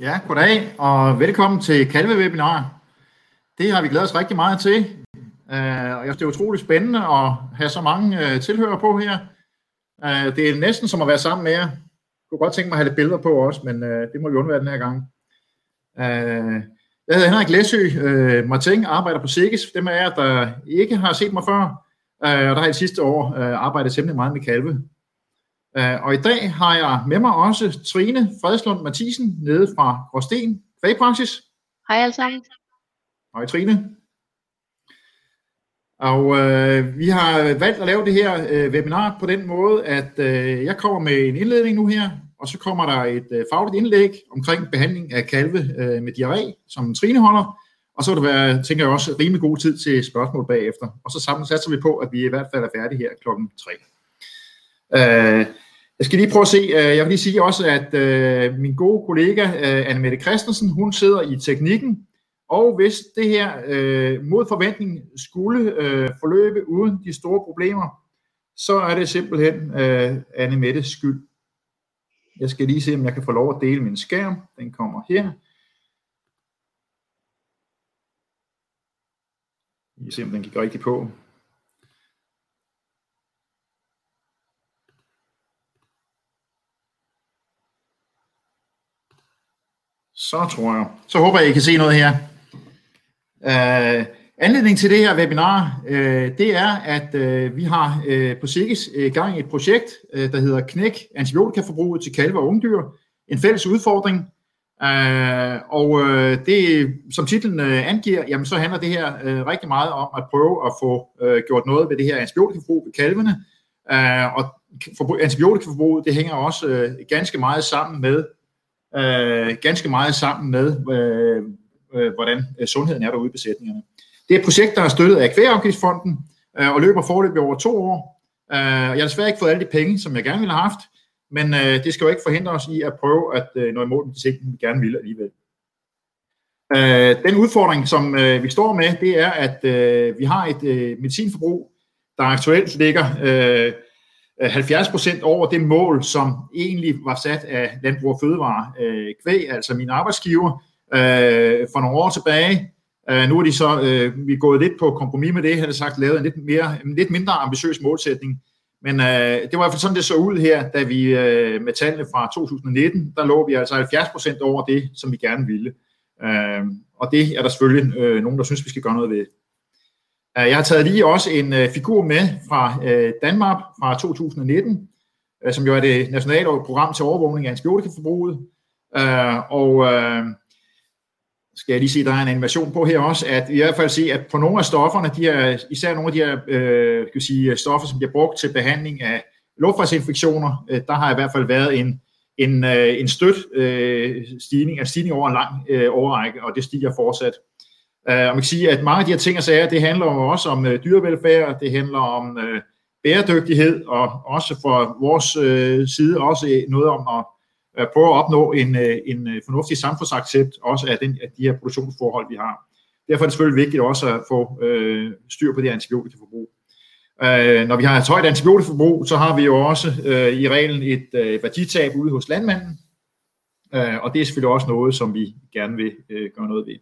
Ja, goddag og velkommen til Kalve-webinar. Det har vi glædet os rigtig meget til, øh, og jeg synes, det er utroligt spændende at have så mange øh, tilhører på her. Øh, det er næsten som at være sammen med jer. Jeg kunne godt tænke mig at have lidt billeder på også, men det må vi undvære den her gang. Jeg hedder Henrik Læsø Martin, arbejder på SIGGES. Dem af jer, der ikke har set mig før, og der har i sidste år arbejdet temmelig meget med kalve. Øh, og i dag har jeg med mig også Trine Fredslund Mathisen nede fra Gråsten Kvægpraksis. Hej alle sammen. Hej Trine. Og øh, vi har valgt at lave det her øh, webinar på den måde, at øh, jeg kommer med en indledning nu her, og så kommer der et øh, fagligt indlæg omkring behandling af kalve øh, med diarré, som Trine holder, og så vil der være, tænker jeg også, rimelig god tid til spørgsmål bagefter. Og så sammen satser vi på, at vi i hvert fald er færdige her klokken 3. Øh, jeg skal lige prøve at se, øh, jeg vil lige sige også, at øh, min gode kollega øh, Anne Christensen, hun sidder i teknikken, og hvis det her øh, mod forventning skulle øh, forløbe uden de store problemer, så er det simpelthen øh, skyld. Jeg skal lige se, om jeg kan få lov at dele min skærm. Den kommer her. Jeg se, om den gik rigtigt på. Så tror jeg. Så håber jeg, I kan se noget her. Øh, uh, anledning til det her webinar, uh, det er, at uh, vi har uh, på SIGGES uh, gang i et projekt, uh, der hedder Knæk antibiotikaforbruget til kalve og ungdyr. En fælles udfordring. Uh, og uh, det, som titlen uh, angiver, jamen så handler det her uh, rigtig meget om at prøve at få uh, gjort noget ved det her antibiotikaforbrug ved kalvene. Uh, og antibiotikaforbruget, det hænger også ganske meget sammen med øh, ganske meget sammen med, øh, øh, hvordan øh, sundheden er derude i besætningerne. Det er et projekt, der er støttet af Kvægafgiftsfonden øh, og løber forløbig over to år. Øh, jeg har desværre ikke fået alle de penge, som jeg gerne ville have haft, men øh, det skal jo ikke forhindre os i at prøve at øh, nå imod med de ting, vi gerne vil alligevel. Øh, den udfordring, som øh, vi står med, det er, at øh, vi har et øh, medicinforbrug, der aktuelt ligger øh, Øh, 70 procent over det mål, som egentlig var sat af Landbrug og Fødevare øh, Kvæg, altså min arbejdsgiver, øh, for nogle år tilbage. Øh, nu er de så øh, vi er gået lidt på kompromis med det, havde sagt, lavet en lidt, mere, en lidt mindre ambitiøs målsætning. Men øh, det var i hvert fald sådan, det så ud her, da vi øh, med tallene fra 2019, der lå vi altså 70 procent over det, som vi gerne ville. Øh, og det er der selvfølgelig øh, nogen, der synes, vi skal gøre noget ved. Øh, jeg har taget lige også en øh, figur med fra øh, Danmark fra 2019, som jo er det nationale program til overvågning af antibiotikaforbruget. Og skal jeg lige sige, der er en animation på her også, at i hvert fald se, at på nogle af stofferne, de er, især nogle af de her øh, skal sige, stoffer, som bliver brugt til behandling af luftvejsinfektioner, øh, der har i hvert fald været en, en, øh, en stødt øh, stigning, en stigning over en lang øh, overrække, og det stiger fortsat. Uh, og man kan sige, at mange af de her ting og sager, det handler jo også om uh, dyrevelfærd, det handler om uh, bæredygtighed, og også for vores uh, side også noget om at uh, prøve at opnå en, uh, en fornuftig samfundsaccept, også af, den, af de her produktionsforhold, vi har. Derfor er det selvfølgelig vigtigt også at få uh, styr på det antibiotikaforbrug. Uh, når vi har et højt antibiotikaforbrug, så har vi jo også uh, i reglen et uh, værditab ude hos landmanden, uh, og det er selvfølgelig også noget, som vi gerne vil uh, gøre noget ved.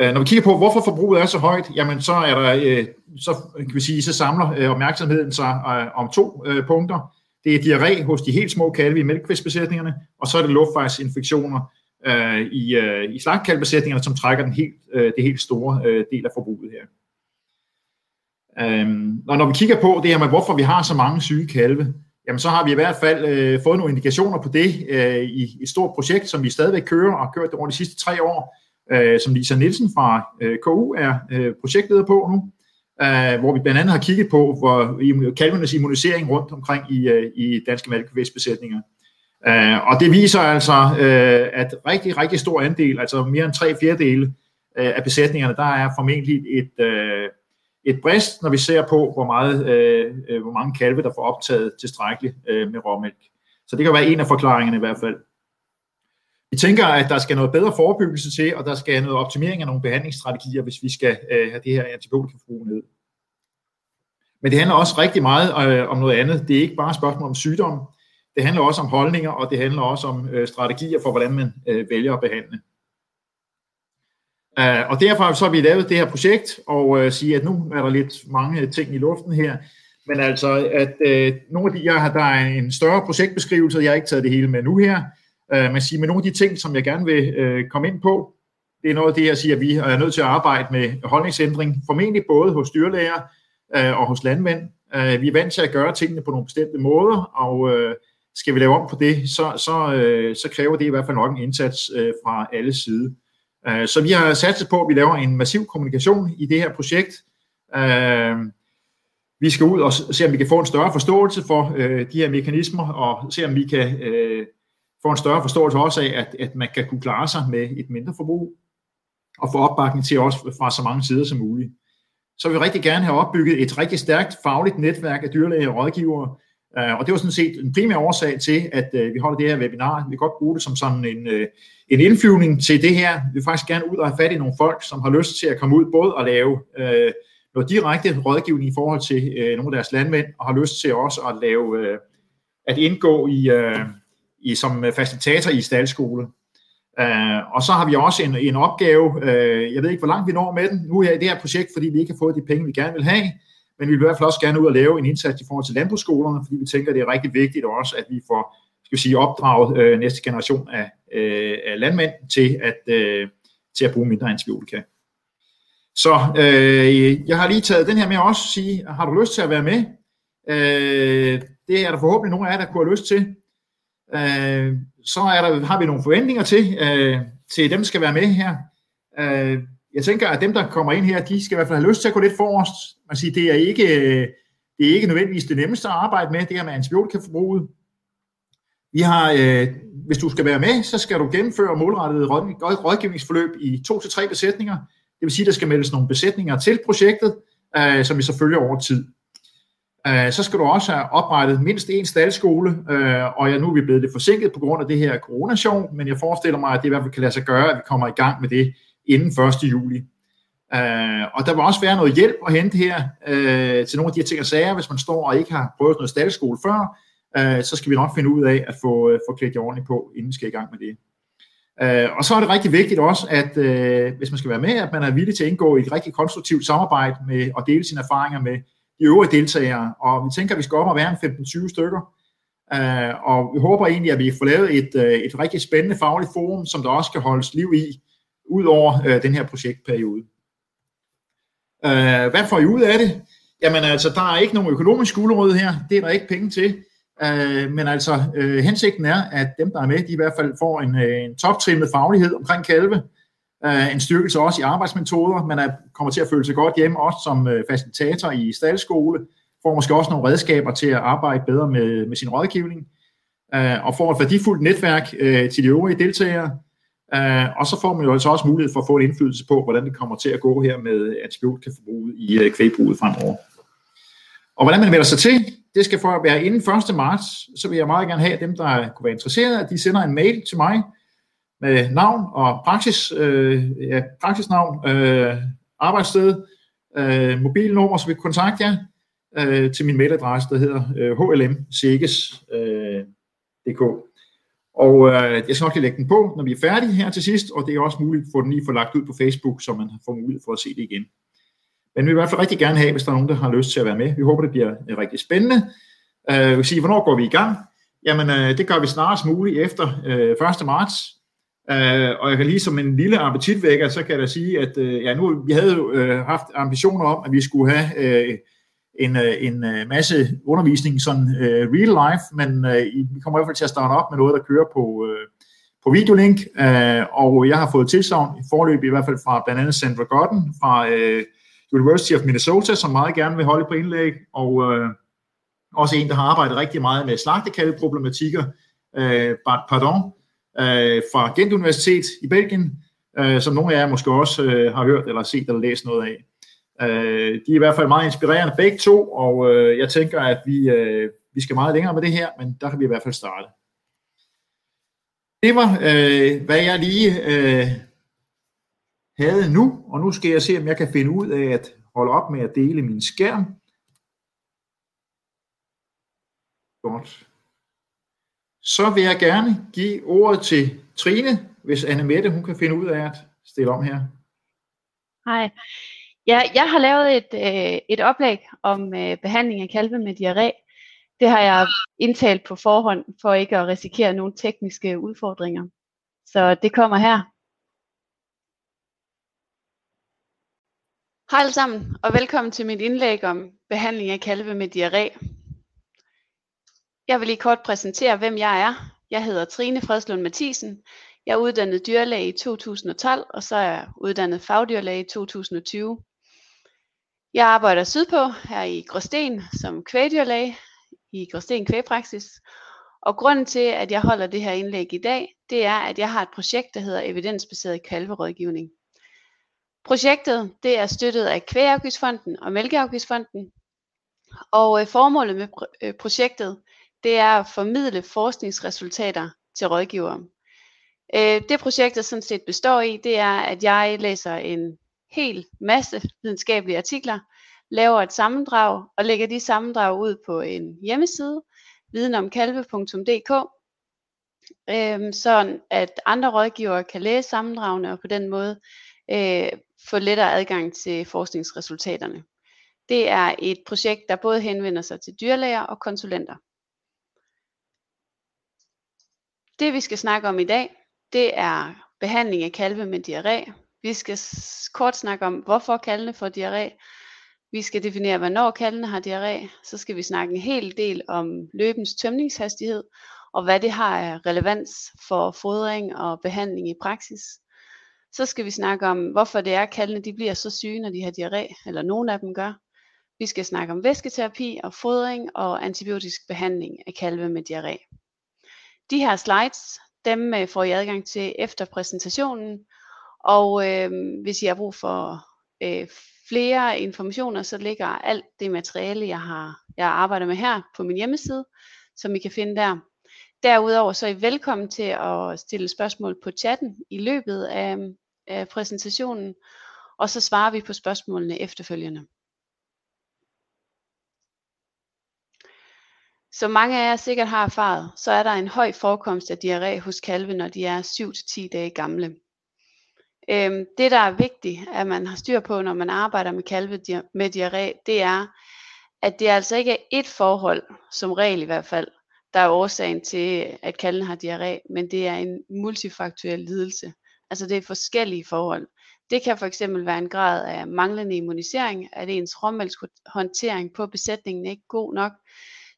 Øh, når vi kigger på, hvorfor forbruget er så højt, jamen så er der, øh, så kan vi sige, så samler øh, opmærksomheden sig øh, om to punkter. Det er diarré hos de helt små kalve i mælkekvæstbesætningerne, og så er det luftvejsinfektioner i, i slagtkalvbesætningerne, som trækker den helt, det helt store del af forbruget her. Øhm, og når vi kigger på det her med, hvorfor vi har så mange syge kalve, jamen så har vi i hvert fald øh, fået nogle indikationer på det øh, i et stort projekt, som vi stadigvæk kører og har kørt det over de sidste tre år, øh, som Lisa Nielsen fra øh, KU er øh, projektleder på nu, øh, hvor vi blandt andet har kigget på hvor kalvernes immunisering rundt omkring i, øh, i danske malkekvæstbesætninger. Øh, og det viser altså, øh, at rigtig, rigtig stor andel, altså mere end tre fjerdedele øh, af besætningerne, der er formentlig et, øh, et brist, når vi ser på, hvor, meget, øh, øh hvor mange kalve, der får optaget tilstrækkeligt øh, med råmælk. Så det kan være en af forklaringerne i hvert fald. Vi tænker, at der skal noget bedre forebyggelse til, og der skal noget optimering af nogle behandlingsstrategier, hvis vi skal øh, have det her antibiotikaforbrug ned. Men det handler også rigtig meget øh, om noget andet. Det er ikke bare et spørgsmål om sygdom. det handler også om holdninger, og det handler også om øh, strategier for, hvordan man øh, vælger at behandle. Uh, og derfor så har vi lavet det her projekt, og øh, uh, sige, at nu er der lidt mange ting i luften her, men altså, at uh, nogle af de, jeg har, der er en større projektbeskrivelse, jeg har ikke taget det hele med nu her, Øh, men siger, med nogle af de ting, som jeg gerne vil øh, komme ind på, det er noget af det, jeg siger, at vi er nødt til at arbejde med holdningsændring, formentlig både hos dyrlæger øh, og hos landmænd. Øh, vi er vant til at gøre tingene på nogle bestemte måder, og øh, skal vi lave om på det, så, så, øh, så kræver det i hvert fald nok en indsats øh, fra alle sider. Øh, så vi har satset på, at vi laver en massiv kommunikation i det her projekt. Øh, vi skal ud og se, om vi kan få en større forståelse for øh, de her mekanismer, og se, om vi kan øh, får en større forståelse også af, at, at man kan kunne klare sig med et mindre forbrug, og få opbakning til os fra så mange sider som muligt. Så vil vi rigtig gerne have opbygget et rigtig stærkt fagligt netværk af dyrlæger og rådgivere, øh, og det var sådan set en primær årsag til, at øh, vi holder det her webinar. Vi kan godt bruge det som sådan en, øh, en indflyvning til det her. Vi vil faktisk gerne ud og have fat i nogle folk, som har lyst til at komme ud både og lave øh, noget direkte rådgivning i forhold til øh, nogle af deres landmænd, og har lyst til også at lave, øh, at indgå i, øh, i som øh, facilitator i staldskole. Uh, og så har vi også en, en opgave, uh, jeg ved ikke, hvor langt vi når med den, nu er i det her projekt, fordi vi ikke har fået de penge, vi gerne vil have, men vi vil i hvert fald også gerne ud og lave en indsats i forhold til landbrugsskolerne, fordi vi tænker, det er rigtig vigtigt også, at vi får skal sige, opdraget øh, næste generation af, øh, af landmænd til at, øh, til at bruge mindre antibiotika. Så øh, jeg har lige taget den her med også sige, har du lyst til at være med? Øh, det er der forhåbentlig nogen af jer, der kunne have lyst til. Øh, så er der, har vi nogle forventninger til, øh, til dem, der skal være med her. Øh, jeg tænker, at dem, der kommer ind her, de skal i hvert fald have lyst til at gå lidt forrest. Man siger, det er ikke, øh, det er ikke nødvendigvis det nemmeste at arbejde med, det her med antibiotikaforbruget. Vi har, øh, hvis du skal være med, så skal du gennemføre målrettet rådgivningsforløb i to til tre besætninger. Det vil sige, at der skal meldes nogle besætninger til projektet, øh, som vi så følger over tid. Øh, så skal du også have oprettet mindst en staldskole, øh, og ja, nu er vi blevet lidt forsinket på grund af det her coronashow, men jeg forestiller mig, at det i hvert fald kan lade sig gøre, at vi kommer i gang med det inden 1. juli. Øh, og der vil også være noget hjælp at hente her øh, til nogle af de her ting og sager, hvis man står og ikke har prøvet noget staldskole før, øh, så skal vi nok finde ud af at få, øh, få klædt jer ordentligt på, inden vi skal i gang med det. Øh, og så er det rigtig vigtigt også, at øh, hvis man skal være med, at man er villig til at indgå i et rigtig konstruktivt samarbejde med og dele sine erfaringer med de øvrige deltagere. Og vi tænker, at vi skal op og være en 15-20 stykker. Øh, og vi håber egentlig, at vi får lavet et, øh, et rigtig spændende fagligt forum, som der også kan holdes liv i, ud over øh, den her projektperiode. Øh, hvad får I ud af det? Jamen altså, der er ikke nogen økonomisk gulerod her. Det er der ikke penge til. Øh, men altså, øh, hensigten er, at dem, der er med, de i hvert fald får en, øh, en toptrimmet faglighed omkring kalve, øh, en styrkelse også i arbejdsmetoder, man er, kommer til at føle sig godt hjemme, også som øh, facilitator i staldskole, får måske også nogle redskaber til at arbejde bedre med, med sin rådgivning, øh, og får et værdifuldt netværk øh, til de øvrige deltagere, øh, og så får man jo altså også mulighed for at få en indflydelse på, hvordan det kommer til at gå her med antibiotikaforbruget i øh, kvægbruget fremover. Og hvordan man melder sig til, det skal for at være inden 1. marts, så vil jeg meget gerne have, dem, der kunne være interesserede, at de sender en mail til mig med navn og praksis, øh, ja, praksisnavn, øh, arbejdssted, øh, mobilnummer, så vi kan kontakte jer øh, til min mailadresse, der hedder øh, hlmseges.dk. Øh, og øh, jeg skal nok lige lægge den på, når vi er færdige her til sidst, og det er også muligt at få den lige forlagt lagt ud på Facebook, så man får mulighed for at se det igen. Men vi vil i hvert fald rigtig gerne have, hvis der er nogen, der har lyst til at være med. Vi håber, det bliver øh, rigtig spændende. Øh, jeg vil sige, hvornår går vi i gang? Jamen, øh, det gør vi snarest muligt efter øh, 1. marts. Uh, og jeg kan lige som en lille appetitvækker, så kan jeg da sige, at uh, ja, nu, vi havde jo uh, haft ambitioner om, at vi skulle have uh, en, uh, en uh, masse undervisning sådan uh, real life, men uh, vi kommer i hvert fald til at starte op med noget, der kører på, uh, på videolink, uh, og jeg har fået tilsavn i forløb i hvert fald fra blandt andet Sandra Godden fra uh, University of Minnesota, som meget gerne vil holde på indlæg, og øh, også en, der har arbejdet rigtig meget med slagtekalveproblematikker, øh, pardon, øh, fra Gent Universitet i Belgien, øh, som nogle af jer måske også øh, har hørt eller set eller læst noget af. Øh, de er i hvert fald meget inspirerende begge to, og øh, jeg tænker, at vi, øh, vi skal meget længere med det her, men der kan vi i hvert fald starte. Det var, øh, hvad jeg lige øh, havde nu, og nu skal jeg se, om jeg kan finde ud af at holde op med at dele min skærm. Godt så vil jeg gerne give ordet til Trine, hvis Anne Mette hun kan finde ud af at stille om her. Hej. Ja, jeg har lavet et, øh, et oplæg om øh, behandling af kalve med diarré. Det har jeg indtalt på forhånd, for ikke at risikere nogle tekniske udfordringer. Så det kommer her. Hej alle sammen, og velkommen til mit indlæg om behandling af kalve med diarré. Jeg vil lige kort præsentere, hvem jeg er. Jeg hedder Trine Fredslund Mathisen. Jeg er uddannet dyrlæge i 2012, og så er jeg uddannet fagdyrlæge i 2020. Jeg arbejder sydpå her i Gråsten som kvægdyrlæge i Gråsten Kvægpraksis. Og grunden til, at jeg holder det her indlæg i dag, det er, at jeg har et projekt, der hedder Evidensbaseret Kalverådgivning. Projektet det er støttet af Kvægafgiftsfonden og Mælkeafgiftsfonden, og øh, formålet med øh, projektet det er at formidle forskningsresultater til rådgivere. Øh, det projektet sådan set består i, det er, at jeg læser en hel masse videnskabelige artikler, laver et sammendrag og lægger de sammendrag ud på en hjemmeside, videnomkalve.dk, øh, sådan at andre rådgivere kan læse sammendragene og på den måde øh, få lettere adgang til forskningsresultaterne. Det er et projekt, der både henvender sig til dyrlæger og konsulenter. Det vi skal snakke om i dag, det er behandling af kalve med diarré. Vi skal kort snakke om, hvorfor kalvene får diarré. Vi skal definere, hvornår kalvene har diarré. Så skal vi snakke en hel del om løbens tømningshastighed, og hvad det har af relevans for fodring og behandling i praksis. Så skal vi snakke om, hvorfor det er, at kalvene de bliver så syge, når de har diarré, eller nogen af dem gør. Vi skal snakke om væsketerapi og fodring og antibiotisk behandling af kalve med diarré. De her slides, dem øh, får I adgang til efter præsentationen, og øh, hvis I har brug for øh, flere informationer, så ligger alt det materiale, jeg har jeg arbejder med her på min hjemmeside, som I kan finde der. Derudover så er I velkommen til at stille spørgsmål på chatten i løbet af, af præsentationen, og så svarer vi på spørgsmålene efterfølgende. Som mange af jer sikkert har erfaret, så er der en høj forekomst af diarré hos kalve, når de er 7-10 dage gamle. Øhm, det der er vigtigt, at man har styr på, når man arbejder med kalve med diarré, det er, at det altså ikke er ét forhold, som regel i hvert fald, der er årsagen til, at kalven har diarré, men det er en multifaktuel lidelse. Altså det er forskellige forhold. Det kan for eksempel være en grad af manglende immunisering, at ens råmælkshåndtering på besætningen er ikke god nok.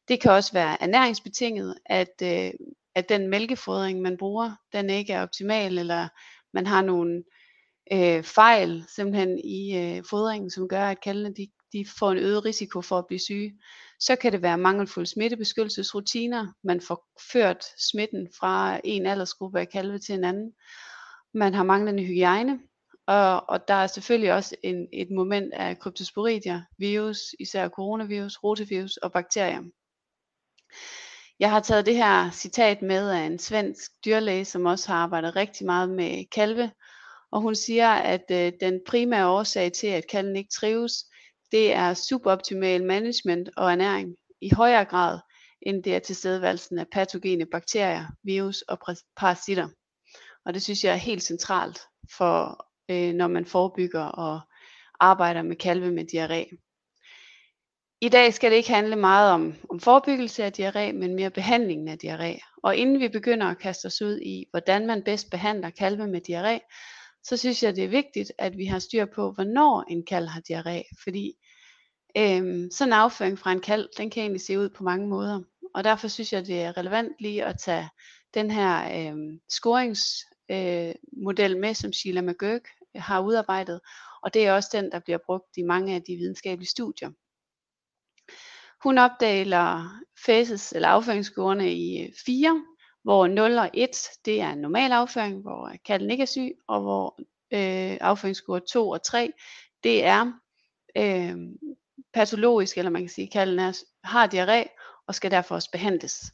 Det kan også være ernæringsbetinget, at, øh, at den mælkefodring, man bruger, den ikke er optimal, eller man har nogle øh, fejl simpelthen i øh, fodringen, som gør, at kalvene de, de får en øget risiko for at blive syge. Så kan det være mangelfulde smittebeskyttelsesrutiner. Man får ført smitten fra en aldersgruppe af kalve til en anden. Man har manglende hygiejne, og, og der er selvfølgelig også en, et moment af kryptosporidier, virus, især coronavirus, rotavirus og bakterier. Jeg har taget det her citat med af en svensk dyrlæge, som også har arbejdet rigtig meget med kalve, og hun siger, at øh, den primære årsag til, at kalven ikke trives, det er suboptimal management og ernæring i højere grad, end det er tilstedeværelsen af patogene bakterier, virus og parasitter. Og det synes jeg er helt centralt for, øh, når man forebygger og arbejder med kalve med diarré. I dag skal det ikke handle meget om, om forebyggelse af diarré, men mere behandlingen af diarré. Og inden vi begynder at kaste os ud i, hvordan man bedst behandler kalve med diarré, så synes jeg, det er vigtigt, at vi har styr på, hvornår en kalv har diarré. Fordi øhm, sådan en afføring fra en kalv, den kan egentlig se ud på mange måder. Og derfor synes jeg, det er relevant lige at tage den her øhm, scoringsmodel øh, med, som Sheila McGurk har udarbejdet. Og det er også den, der bliver brugt i mange af de videnskabelige studier. Hun opdeler fases eller afføringskurverne i øh, fire, hvor 0 og 1 det er en normal afføring, hvor øh, kalden ikke er syg, og hvor øh, afføringskurve 2 og 3 det er øh, patologisk, eller man kan sige, at kalden er, har diarré og skal derfor også behandles.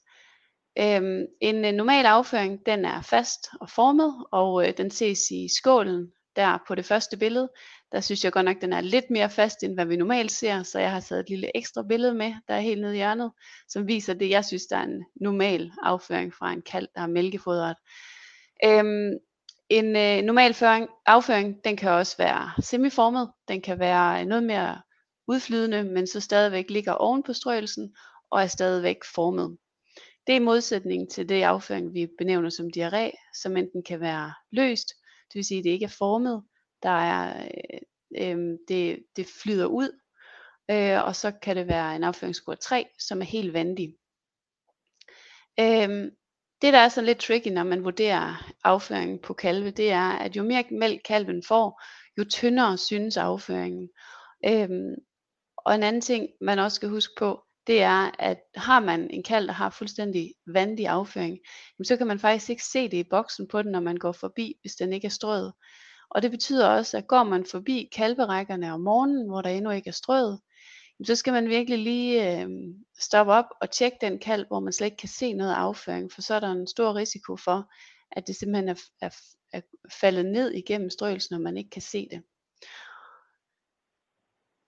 Øhm, en øh, normal afføring, den er fast og formet, og øh, den ses i skålen der på det første billede, der synes jeg godt nok, den er lidt mere fast, end hvad vi normalt ser, så jeg har taget et lille ekstra billede med, der er helt nede i hjørnet, som viser det, jeg synes, der er en normal afføring fra en kalv, der er mælkefodret. Øhm, en øh, normal føring, afføring, den kan også være semiformet, den kan være noget mere udflydende, men så stadigvæk ligger oven på strøelsen og er stadigvæk formet. Det er i modsætning til det afføring, vi benævner som diarré, som enten kan være løst, det vil sige, at det ikke er formet, der er, øh, øh, det, det flyder ud, øh, og så kan det være en afføringskur 3, som er helt vandig. Øh, det der er så lidt tricky, når man vurderer afføringen på kalve, det er, at jo mere mælk kalven får, jo tyndere synes afføringen. Øhm, og en anden ting, man også skal huske på, det er, at har man en kalv, der har fuldstændig vandig afføring, så kan man faktisk ikke se det i boksen på den, når man går forbi, hvis den ikke er strøget. Og det betyder også, at går man forbi kalverækkerne om morgenen, hvor der endnu ikke er strøet, så skal man virkelig lige øh, stoppe op og tjekke den kalv, hvor man slet ikke kan se noget afføring, for så er der en stor risiko for, at det simpelthen er, er, er faldet ned igennem strøelsen, når man ikke kan se det.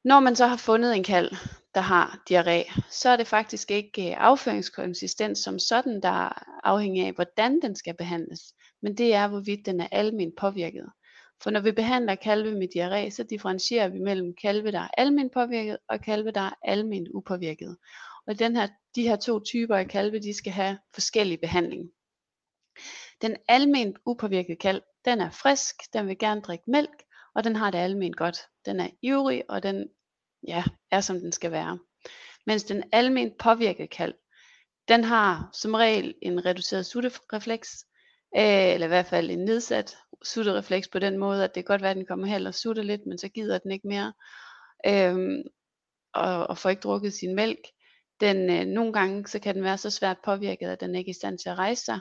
Når man så har fundet en kalv, der har diarré, så er det faktisk ikke øh, afføringskonsistens som sådan, der er afhængig af, hvordan den skal behandles, men det er, hvorvidt den er almindeligt påvirket. For når vi behandler kalve med diarré, så differentierer vi mellem kalve, der er almindeligt påvirket, og kalve, der er almindeligt upåvirket. Og den her, de her to typer af kalve, de skal have forskellig behandling. Den almindeligt upåvirkede kalv, den er frisk, den vil gerne drikke mælk, og den har det almindeligt godt. Den er ivrig, og den ja, er som den skal være. Mens den almindeligt påvirkede kalv, den har som regel en reduceret sutterefleks, øh, eller i hvert fald en nedsat sutterefleks på den måde, at det kan godt være, at den kommer hen og sutter lidt, men så gider den ikke mere, øhm, og, og får ikke drukket sin mælk. Den, øh, nogle gange så kan den være så svært påvirket, at den ikke er i stand til at rejse sig.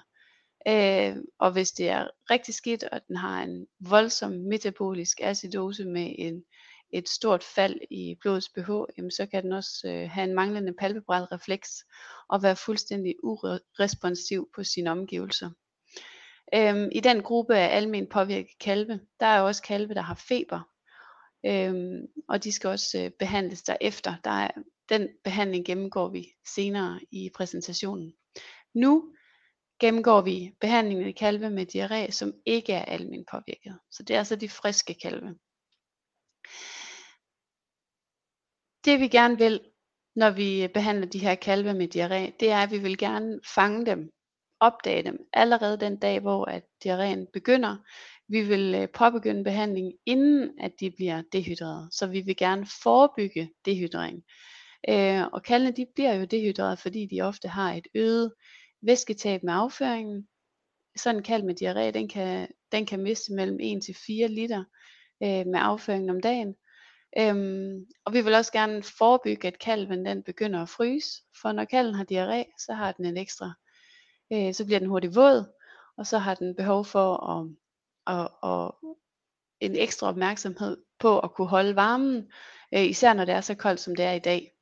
Øh, og hvis det er rigtig skidt, og den har en voldsom metabolisk acidose med en, et stort fald i blodets pH, jamen så kan den også øh, have en manglende palpebral refleks og være fuldstændig uresponsiv på sine omgivelser. Øhm, I den gruppe af almen påvirket kalve, der er også kalve, der har feber, øhm, og de skal også øh, behandles derefter. Der er, den behandling gennemgår vi senere i præsentationen. Nu gennemgår vi behandlingen af kalve med diarré, som ikke er almen påvirket. Så det er altså de friske kalve. Det vi gerne vil, når vi behandler de her kalve med diarré, det er, at vi vil gerne fange dem opdage dem allerede den dag, hvor at diarréen begynder. Vi vil øh, påbegynde behandling inden at de bliver dehydreret, så vi vil gerne forebygge dehydrering. Øh, og kaldene de bliver jo dehydreret, fordi de ofte har et øget væsketab med afføringen. Sådan en kald med diarré, den kan, den kan miste mellem 1 til 4 liter øh, med afføringen om dagen. Øhm, og vi vil også gerne forebygge, at kalven den begynder at fryse, for når kalven har diarré, så har den en ekstra øh, så bliver den hurtigt våd, og så har den behov for at, at, at en ekstra opmærksomhed på at kunne holde varmen, øh, især når det er så koldt som det er i dag.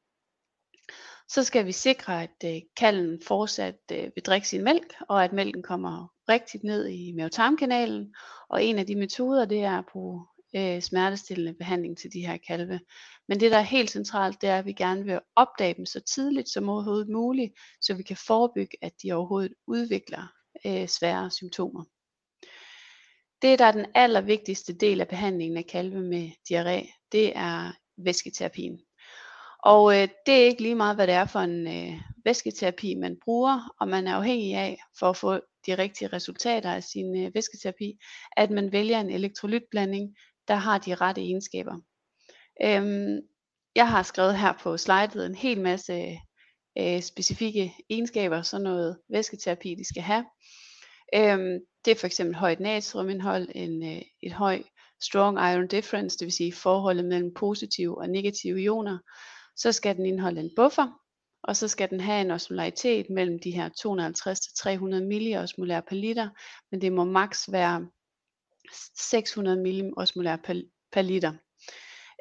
Så skal vi sikre, at øh, kalven fortsat øh, vil drikke sin mælk, og at mælken kommer rigtigt ned i mavetarmkanalen. Og en af de metoder, det er at bruge øh, smertestillende behandling til de her kalve. Men det, der er helt centralt, det er, at vi gerne vil opdage dem så tidligt som overhovedet muligt, så vi kan forebygge, at de overhovedet udvikler øh, svære symptomer. Det, der er den allervigtigste del af behandlingen af kalve med diarré, det er væsketerapien. Og øh, det er ikke lige meget, hvad det er for en øh, væsketerapi, man bruger, og man er afhængig af, for at få de rigtige resultater af sin øh, væsketerapi, at man vælger en elektrolytblanding, der har de rette egenskaber. Øhm, jeg har skrevet her på slidet en hel masse øh, specifikke egenskaber, sådan noget væsketerapi de skal have. Øhm, det er for eksempel højt natriumindhold, en, øh, et højt strong iron difference, det vil sige forholdet mellem positive og negative ioner. Så skal den indeholde en buffer, og så skal den have en osmolaritet mellem de her 250 til 300 milliosmolær per liter, men det må maks være 600 millimosmolær per, per liter.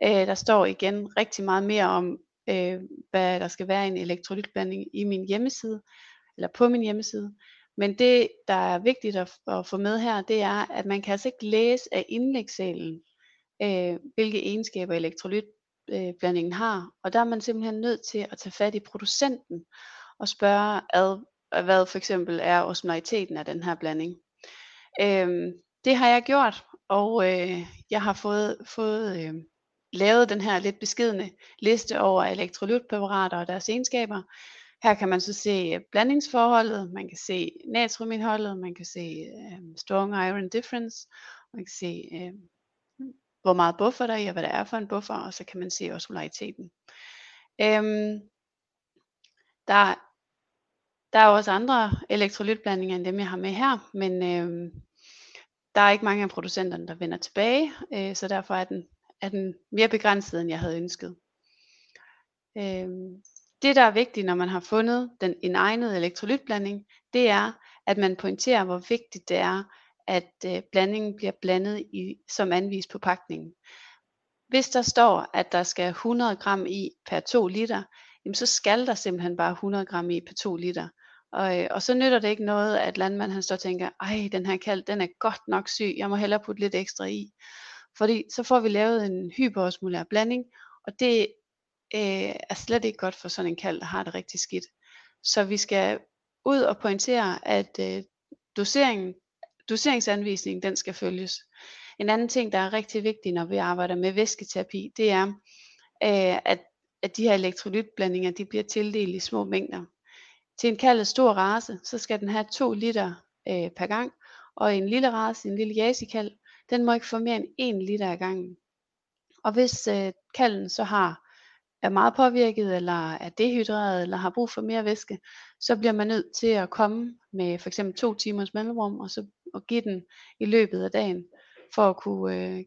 Øh, der står igen rigtig meget mere om, øh, hvad der skal være i en elektrolytblanding i min hjemmeside, eller på min hjemmeside. Men det, der er vigtigt at, at få med her, det er, at man kan altså ikke læse af indlægssalen, øh, hvilke egenskaber elektrolytblandingen øh, har. Og der er man simpelthen nødt til at tage fat i producenten og spørge, ad, hvad for eksempel er osmolariteten af den her blanding. Øh, det har jeg gjort, og øh, jeg har fået, fået øh, lavet den her lidt beskedne liste over elektrolytpræparater og deres egenskaber. Her kan man så se øh, blandingsforholdet, man kan se natriumindholdet, man kan se øh, strong iron difference, man kan se øh, hvor meget buffer der er i, og hvad der er for en buffer, og så kan man se osmolariteten. Øhm, der, der er også andre elektrolytblandinger end dem, jeg har med her, men øhm, der er ikke mange af producenterne, der vender tilbage, øh, så derfor er den, er den mere begrænset, end jeg havde ønsket. Øh, det, der er vigtigt, når man har fundet den, en egnet elektrolytblanding, det er, at man pointerer, hvor vigtigt det er, at øh, blandingen bliver blandet i, som anvist på pakningen. Hvis der står, at der skal 100 gram i per 2 liter, jamen så skal der simpelthen bare 100 gram i per 2 liter. Og, øh, og så nytter det ikke noget, at landmanden han står og tænker, ej, den her kald, den er godt nok syg, jeg må hellere putte lidt ekstra i. Fordi så får vi lavet en hyperosmolær blanding, og det øh, er slet ikke godt for sådan en kald, der har det rigtig skidt. Så vi skal ud og pointere, at øh, doseringen, doseringsanvisningen, den skal følges. En anden ting, der er rigtig vigtig, når vi arbejder med væsketerapi, det er, øh, at, at de her elektrolytblandinger, de bliver tildelt i små mængder. Til en kaldet stor race, så skal den have 2 liter øh, per gang, og en lille race, en lille jasikald, den må ikke få mere end 1 liter ad gangen. Og hvis øh, kalden så har er meget påvirket, eller er dehydreret, eller har brug for mere væske, så bliver man nødt til at komme med for eksempel to timers mellemrum, og så og give den i løbet af dagen, for at kunne øh,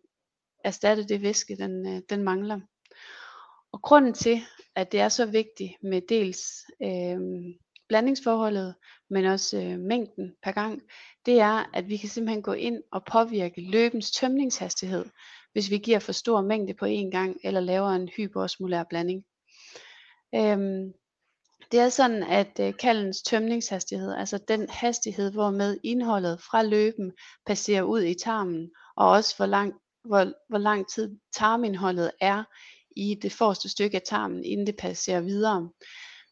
erstatte det væske, den, øh, den mangler. Og grunden til, at det er så vigtigt med dels øh, blandingsforholdet, men også øh, mængden per gang, det er, at vi kan simpelthen gå ind og påvirke løbens tømningshastighed, hvis vi giver for stor mængde på én gang, eller laver en hyperosmolær blanding. Øhm, det er sådan, at øh, kaldens tømningshastighed, altså den hastighed, hvormed indholdet fra løben passerer ud i tarmen, og også hvor lang, hvor, hvor lang tid tarmindholdet er i det forreste stykke af tarmen, inden det passerer videre.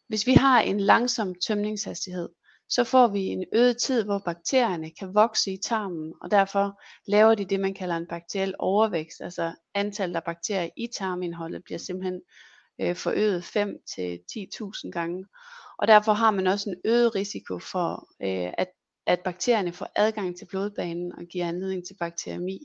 Hvis vi har en langsom tømningshastighed, så får vi en øget tid, hvor bakterierne kan vokse i tarmen, og derfor laver de det, man kalder en bakteriel overvækst, altså antallet af bakterier i tarmindholdet bliver simpelthen øh, forøget 5 til 10.000 gange. Og derfor har man også en øget risiko for, øh, at, at bakterierne får adgang til blodbanen og giver anledning til bakteriemi.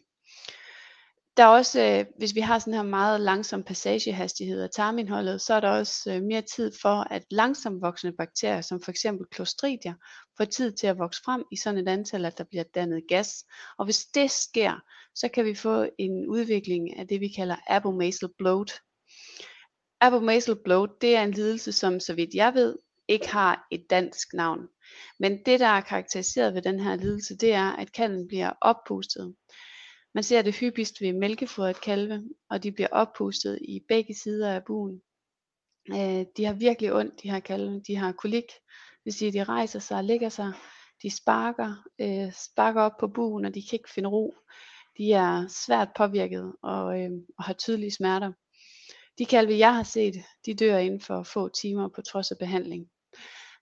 Der er også, øh, hvis vi har sådan her meget langsom passagehastighed af tarmindholdet, så er der også øh, mere tid for, at langsomt voksende bakterier, som for eksempel Clostridia, får tid til at vokse frem i sådan et antal, at der bliver dannet gas. Og hvis det sker, så kan vi få en udvikling af det, vi kalder abomasal bloat. Abomasal bloat, det er en lidelse, som så vidt jeg ved, ikke har et dansk navn. Men det, der er karakteriseret ved den her lidelse, det er, at kalden bliver oppustet. Man ser det hyppigst ved mælkefodret kalve, og de bliver oppustet i begge sider af buen. Øh, de har virkelig ondt, de her kalve. De har kolik, det vil sige, at de rejser sig og ligger sig. De sparker, øh, sparker op på buen, og de kan ikke finde ro. De er svært påvirket og, øh, og har tydelige smerter. De kalve, jeg har set, de dør inden for få timer på trods af behandling.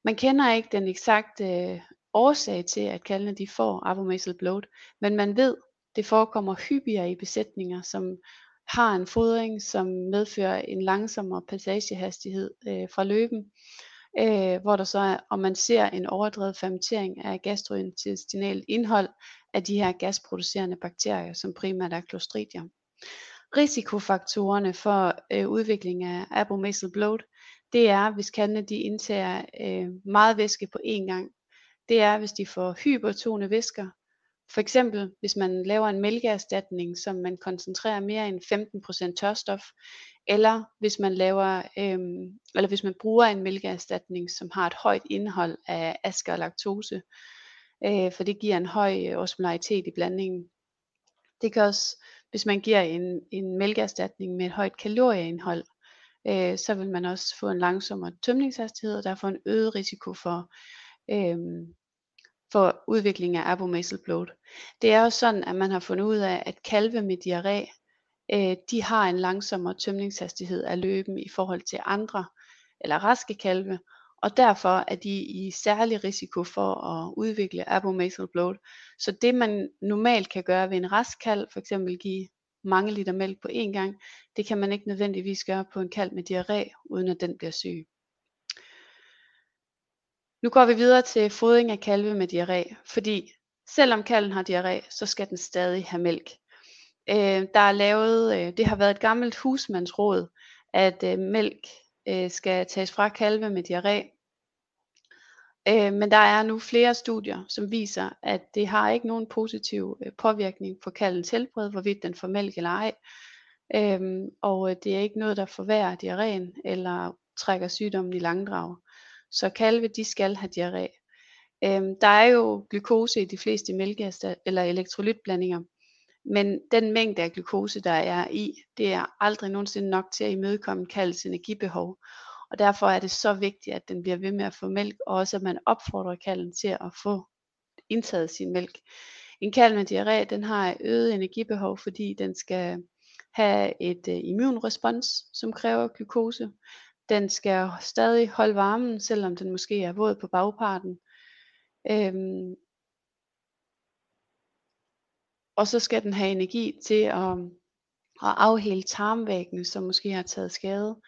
Man kender ikke den eksakte øh, årsag til, at kalvene de får abomasal bloat, men man ved, det forekommer hyppigere i besætninger, som har en fodring, som medfører en langsommere passagehastighed øh, fra løben, øh, hvor der så er, og man ser en overdrevet fermentering af gastrointestinalt indhold af de her gasproducerende bakterier, som primært er Clostridium. Risikofaktorerne for øh, udvikling af abomasal bloat, det er, hvis kandene de indtager øh, meget væske på én gang. Det er, hvis de får hypertone væsker, for eksempel hvis man laver en mælkeerstatning, som man koncentrerer mere end 15% tørstof, eller hvis man laver, øhm, eller hvis man bruger en mælkeerstatning, som har et højt indhold af aske og laktose, øh, for det giver en høj øh, osmolaritet i blandingen. Det kan også, hvis man giver en, en mælkeerstatning med et højt kalorieindhold, øh, så vil man også få en langsommere tømningshastighed, og derfor en øget risiko for, øh, for udvikling af abomasal bloat. Det er jo sådan, at man har fundet ud af, at kalve med diarré, øh, de har en langsommere tømningshastighed af løben i forhold til andre eller raske kalve, og derfor er de i særlig risiko for at udvikle abomasal bloat. Så det man normalt kan gøre ved en rask kalv, for eksempel give mange liter mælk på én gang, det kan man ikke nødvendigvis gøre på en kalv med diarré, uden at den bliver syg. Nu går vi videre til fodring af kalve med diarré, fordi selvom kalven har diarré, så skal den stadig have mælk. Øh, der er lavet, øh, det har været et gammelt husmandsråd, at øh, mælk øh, skal tages fra kalve med diarré. Øh, men der er nu flere studier, som viser, at det har ikke nogen positiv øh, påvirkning på kalvens helbred, hvorvidt den får mælk eller ej. Øh, og øh, det er ikke noget, der forværrer diarréen eller trækker sygdommen i langdrag. Så kalve, de skal have diarré. Øhm, der er jo glukose i de fleste mælkeaster eller elektrolytblandinger, men den mængde af glukose, der er i, det er aldrig nogensinde nok til at imødekomme kalvets energibehov. Og derfor er det så vigtigt, at den bliver ved med at få mælk, og også at man opfordrer kalven til at få indtaget sin mælk. En kalv med diarré, den har øget energibehov, fordi den skal have et øh, immunrespons, som kræver glukose. Den skal stadig holde varmen, selvom den måske er våd på bagparten. Øhm, og så skal den have energi til at, at afhæle tarmvæggene, som måske har taget skade.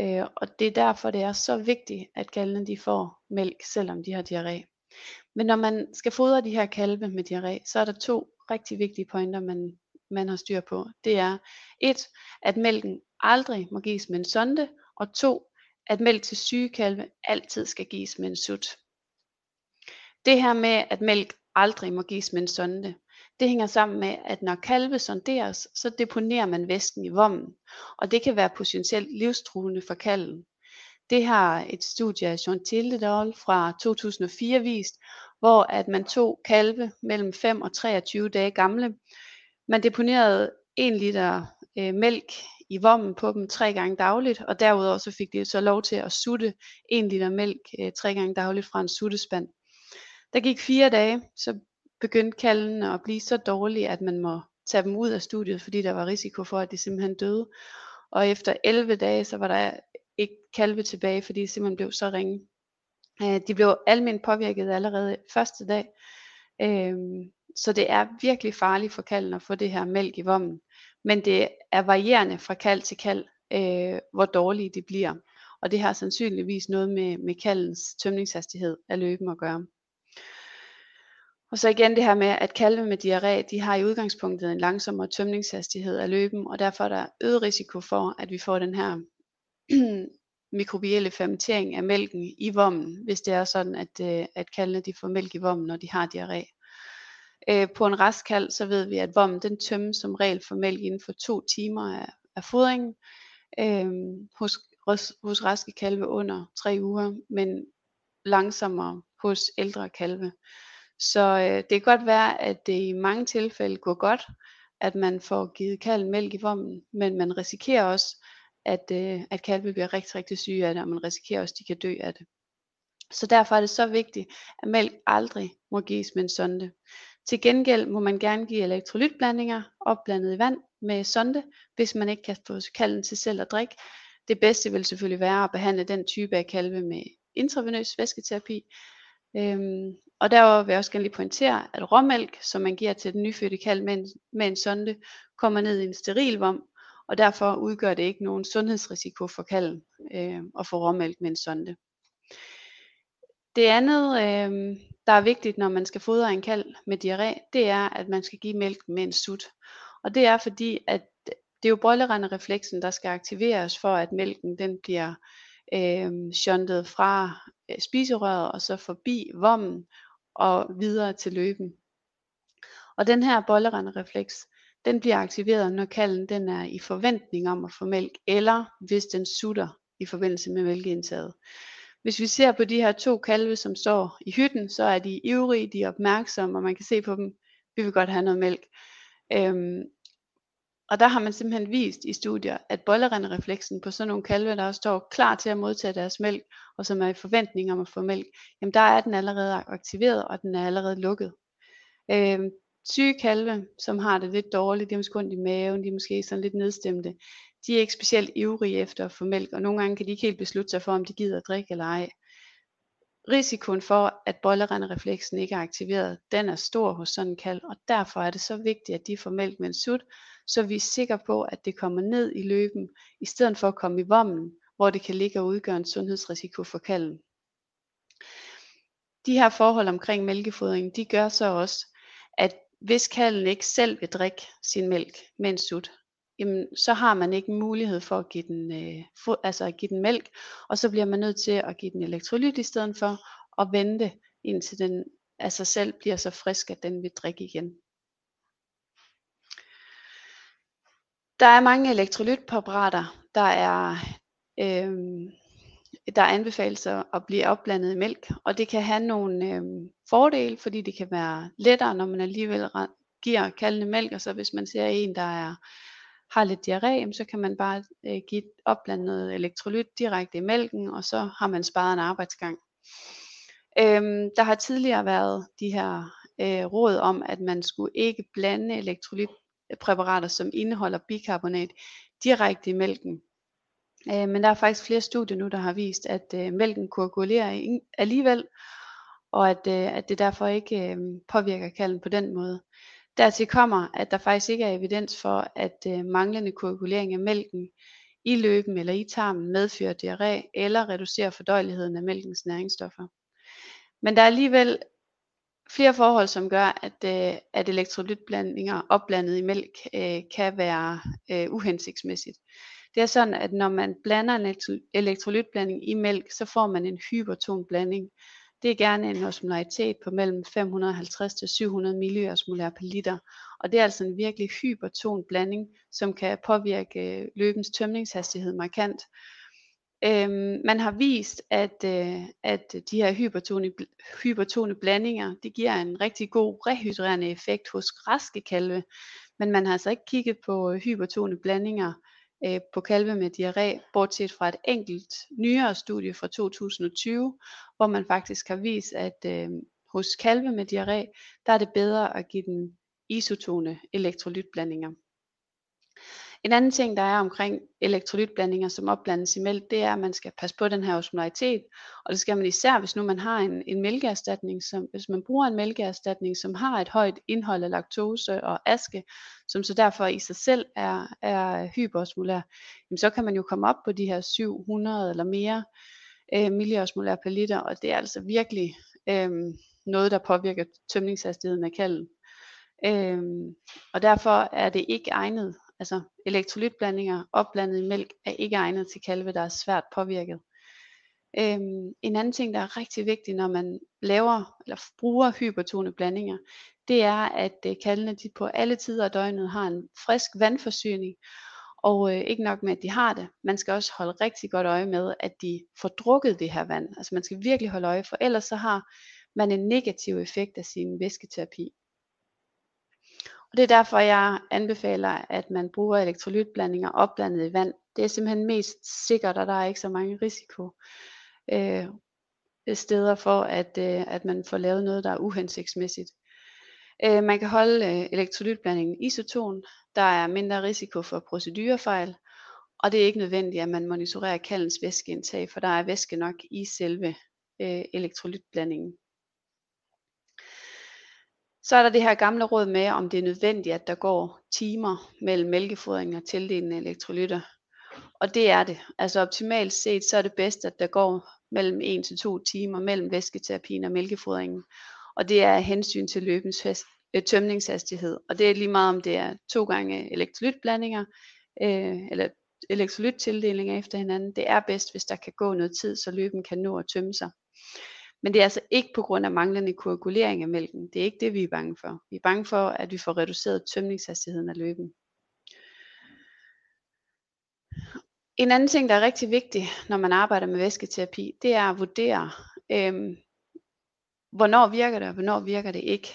Øh, og det er derfor, det er så vigtigt, at kalvene de får mælk, selvom de har diarré. Men når man skal fodre de her kalve med diarré, så er der to rigtig vigtige pointer, man, man har styr på. Det er et, at mælken aldrig må gives med en sonde, og to, at mælk til syge kalve altid skal gives med en sut. Det her med, at mælk aldrig må gives med en sonde, det hænger sammen med, at når kalve sonderes, så deponerer man væsken i vommen, og det kan være potentielt livstruende for kalven. Det har et studie af Jean Tildedal fra 2004 vist, hvor at man tog kalve mellem 5 og 23 dage gamle. Man deponerede 1 liter øh, mælk i vommen på dem tre gange dagligt, og derudover så fik de så lov til at sutte 1 liter mælk øh, tre gange dagligt fra en suttespand. Der gik fire dage, så begyndte kalven at blive så dårlig, at man må tage dem ud af studiet, fordi der var risiko for, at de simpelthen døde. Og efter 11 dage, så var der ikke kalve tilbage, fordi de simpelthen blev så ringe. Øh, de blev almindeligt påvirket allerede første dag. Øhm, så det er virkelig farligt for kalven at få det her mælk i vommen. Men det er varierende fra kald til kald, øh, hvor dårlige de bliver. Og det har sandsynligvis noget med, med kaldens tømningshastighed af løben at gøre. Og så igen det her med, at kalve med diarré, de har i udgangspunktet en langsommere tømningshastighed af løben, og derfor er der øget risiko for, at vi får den her mikrobielle fermentering af mælken i vommen, hvis det er sådan, at, øh, at kalvene de får mælk i vommen, når de har diarré. Øh, på en rask kalv, så ved vi, at vommen den tømmes som regel for mælk inden for to timer af, af fodringen. Øh, hos, hos, hos raske kalve under tre uger, men langsommere hos ældre kalve. Så øh, det kan godt være, at det i mange tilfælde går godt, at man får givet kalven mælk i vommen, men man risikerer også, at, øh, at kalve bliver rigtig, rigtig syge af det, og man risikerer også, at de kan dø af det. Så derfor er det så vigtigt, at mælk aldrig må gives med en sonde. Til gengæld må man gerne give elektrolytblandinger opblandet i vand med sonde, hvis man ikke kan få kalven til selv at drikke. Det bedste vil selvfølgelig være at behandle den type af kalve med intravenøs væsketerapi. Øhm, og derover vil jeg også gerne lige pointere, at råmælk, som man giver til den nyfødte kalv med en, med en sonde, kommer ned i en steril vom, og derfor udgør det ikke nogen sundhedsrisiko for kalven øh, at få råmælk med en sonde. Det andet, øh, der er vigtigt, når man skal fodre en kalv med diarré, det er, at man skal give mælk med en sut. Og det er fordi, at det er jo brøllerende-refleksen, der skal aktiveres for, at mælken den bliver øh, shuntet fra øh, spiserøret og så forbi vommen og videre til løben. Og den her bollerenderefleks, den bliver aktiveret, når kalven den er i forventning om at få mælk, eller hvis den sutter i forbindelse med mælkeindtaget. Hvis vi ser på de her to kalve, som står i hytten, så er de ivrige, de er opmærksomme, og man kan se på dem, vi vil godt have noget mælk. Øhm, Og der har man simpelthen vist i studier, at bollerenderefleksen på sådan nogle kalve, der står klar til at modtage deres mælk, og som er i forventning om at få mælk, jamen der er den allerede aktiveret, og den er allerede lukket. Øhm, syge kalve, som har det lidt dårligt, de har måske ondt i maven, de er måske sådan lidt nedstemte, de er ikke specielt ivrige efter at få mælk, og nogle gange kan de ikke helt beslutte sig for, om de gider at drikke eller ej. Risikoen for, at bollerenderefleksen ikke er aktiveret, den er stor hos sådan en kalv, og derfor er det så vigtigt, at de får mælk med en sut, så vi er sikre på, at det kommer ned i løben, i stedet for at komme i vommen, hvor det kan ligge og udgøre en sundhedsrisiko for kalven. De her forhold omkring mælkefodring, de gør så også, at hvis kalven ikke selv vil drikke sin mælk med en sut, jamen, så har man ikke mulighed for at give den, øh, få, altså at give den mælk, og så bliver man nødt til at give den elektrolyt i stedet for, og vente indtil den af sig selv bliver så frisk, at den vil drikke igen. Der er mange elektrolytpræparater, der er, øh, der anbefales at blive opblandet i mælk, og det kan have nogle øh, fordele, fordi det kan være lettere, når man alligevel giver kaldende mælk, og så hvis man ser en, der er har lidt diarré, så kan man bare øh, give opblandet noget elektrolyt direkte i mælken, og så har man sparet en arbejdsgang. Øhm, der har tidligere været de her øh, råd om, at man skulle ikke blande elektrolytpræparater, som indeholder bikarbonat, direkte i mælken. Øh, men der er faktisk flere studier nu, der har vist, at øh, mælken koagulerer alligevel, og at, øh, at det derfor ikke øh, påvirker kalden på den måde. Dertil kommer, at der faktisk ikke er evidens for, at øh, manglende koagulering af mælken i løben eller i tarmen medfører diarré eller reducerer fordøjeligheden af mælkens næringsstoffer. Men der er alligevel flere forhold, som gør, at, øh, at elektrolytblandinger opblandet i mælk øh, kan være øh, uhensigtsmæssigt. Det er sådan, at når man blander en elektrolytblanding i mælk, så får man en hyperton blanding, det er gerne en osmolaritet på mellem 550 til 700 milliosmolær per liter. Og det er altså en virkelig hyperton blanding, som kan påvirke øh, løbens tømningshastighed markant. Øhm, man har vist, at, øh, at de her hypertone, hypertone blandinger, det giver en rigtig god rehydrerende effekt hos raske kalve, men man har altså ikke kigget på øh, hypertone blandinger øh, på kalve med diarré, bortset fra et enkelt nyere studie fra 2020, hvor man faktisk har vist, at øh, hos kalve med diarré, der er det bedre at give dem isotone elektrolytblandinger. En anden ting, der er omkring elektrolytblandinger, som opblandes i mælk, det er, at man skal passe på den her osmolaritet, og det skal man især, hvis nu man har en, en mælkeerstatning, som, hvis man bruger en mælkeerstatning, som har et højt indhold af laktose og aske, som så derfor i sig selv er, er hyperosmolær, jamen så kan man jo komme op på de her 700 eller mere øh, milliosmolær per liter, og det er altså virkelig øh, noget, der påvirker tømningshastigheden af kalden. Øhm, og derfor er det ikke egnet altså elektrolytblandinger opblandet i mælk er ikke egnet til kalve, der er svært påvirket. Øhm, en anden ting, der er rigtig vigtig, når man laver eller bruger hypertone blandinger, det er, at øh, kalvene de på alle tider af døgnet har en frisk vandforsyning, og øh, ikke nok med, at de har det, man skal også holde rigtig godt øje med, at de får drukket det her vand. Altså man skal virkelig holde øje, for ellers så har man en negativ effekt af sin væsketerapi. Og det er derfor, jeg anbefaler, at man bruger elektrolytblandinger opblandet i vand. Det er simpelthen mest sikkert, og der er ikke så mange risiko øh, steder for, at, øh, at man får lavet noget, der er uhensigtsmæssigt. Øh, man kan holde øh, elektrolytblandingen isoton. Der er mindre risiko for procedurefejl, og det er ikke nødvendigt, at man monitorerer kaldens væskeindtag, for der er væske nok i selve øh, elektrolytblandingen. Så er der det her gamle råd med, om det er nødvendigt, at der går timer mellem mælkefodring og tildelende elektrolytter. Og det er det. Altså optimalt set, så er det bedst, at der går mellem 1 til 2 timer mellem væsketerapien og mælkefodringen. Og det er hensyn til løbens øh, tømningshastighed. Og det er lige meget om det er to gange elektrolytblandinger, øh, eller elektrolyttildelinger efter hinanden. Det er bedst, hvis der kan gå noget tid, så løben kan nå at tømme sig. Men det er altså ikke på grund af manglende koagulering af mælken. Det er ikke det, vi er bange for. Vi er bange for, at vi får reduceret tømningshastigheden af løben. En anden ting, der er rigtig vigtig, når man arbejder med væsketerapi, det er at vurdere, øhm, hvornår virker det, og hvornår virker det ikke.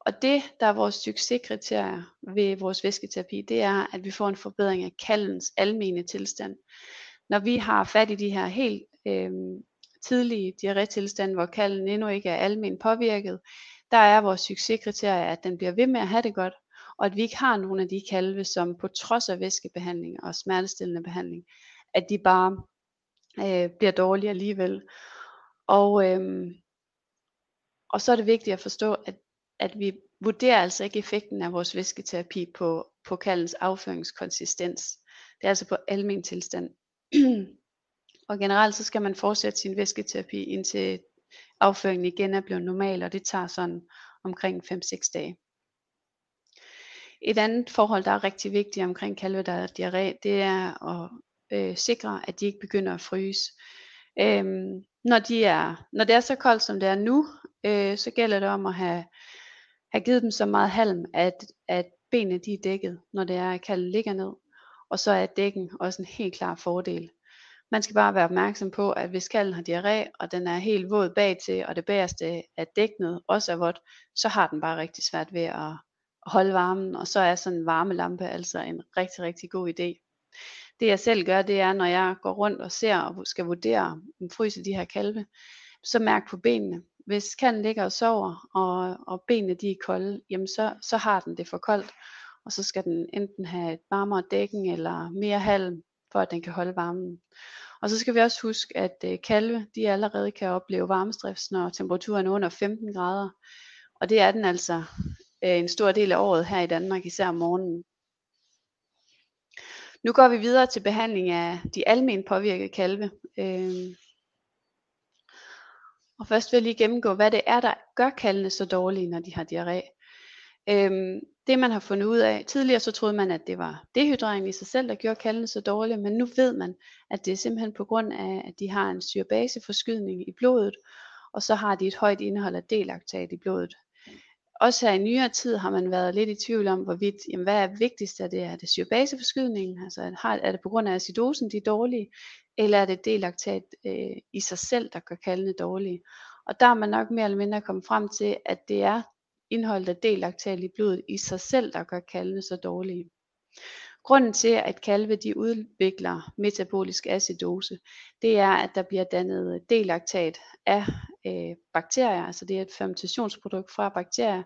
Og det, der er vores succeskriterier ved vores væsketerapi, det er, at vi får en forbedring af kaldens almene tilstand. Når vi har fat i de her helt øhm, tidlige diarrétilstand, hvor kalden endnu ikke er almen påvirket, der er vores succeskriterie, at den bliver ved med at have det godt, og at vi ikke har nogen af de kalve, som på trods af væskebehandling og smertestillende behandling, at de bare øh, bliver dårlige alligevel. Og, øh, og så er det vigtigt at forstå, at, at vi vurderer altså ikke effekten af vores væsketerapi på, på kaldens afføringskonsistens. Det er altså på almen tilstand og generelt så skal man fortsætte sin væsketerapi indtil afføringen igen er blevet normal, og det tager sådan omkring 5-6 dage. Et andet forhold, der er rigtig vigtigt omkring kalve, der er diarré, det er at øh, sikre, at de ikke begynder at fryse. Øhm, når, de er, når det er så koldt, som det er nu, øh, så gælder det om at have, have givet dem så meget halm, at, at benene de er dækket, når det er, at kalven ligger ned. Og så er dækken også en helt klar fordel. Man skal bare være opmærksom på, at hvis kalden har diarré, og den er helt våd bag til, og det bagerste er dæknet også er vådt, så har den bare rigtig svært ved at holde varmen, og så er sådan en varmelampe altså en rigtig, rigtig god idé. Det jeg selv gør, det er, når jeg går rundt og ser og skal vurdere, om fryser de her kalve, så mærk på benene. Hvis kalden ligger og sover, og, og benene de er kolde, jamen så, så har den det for koldt, og så skal den enten have et varmere dækken eller mere halm, for at den kan holde varmen. Og så skal vi også huske, at øh, kalve de allerede kan opleve varmestress, når temperaturen er under 15 grader. Og det er den altså øh, en stor del af året her i Danmark, især om morgenen. Nu går vi videre til behandling af de almen påvirkede kalve. Øh, og først vil jeg lige gennemgå, hvad det er, der gør kalvene så dårlige, når de har diarré. Øhm, det man har fundet ud af, tidligere så troede man, at det var dehydrering i sig selv, der gjorde kaldene så dårlige, men nu ved man, at det er simpelthen på grund af, at de har en syrebaseforskydning i blodet, og så har de et højt indhold af delaktat i blodet. Også her i nyere tid har man været lidt i tvivl om, hvorvidt, jamen, hvad er vigtigst, er det, er det syrebaseforskydningen, altså er det på grund af acidosen, de er dårlige, eller er det delaktat øh, i sig selv, der gør kaldene dårlige. Og der er man nok mere eller mindre kommet frem til, at det er indholdet af delaktat i blodet i sig selv, der gør kalve så dårlige. Grunden til, at kalve de udvikler metabolisk acidose, det er, at der bliver dannet delaktat af øh, bakterier, altså det er et fermentationsprodukt fra bakterier,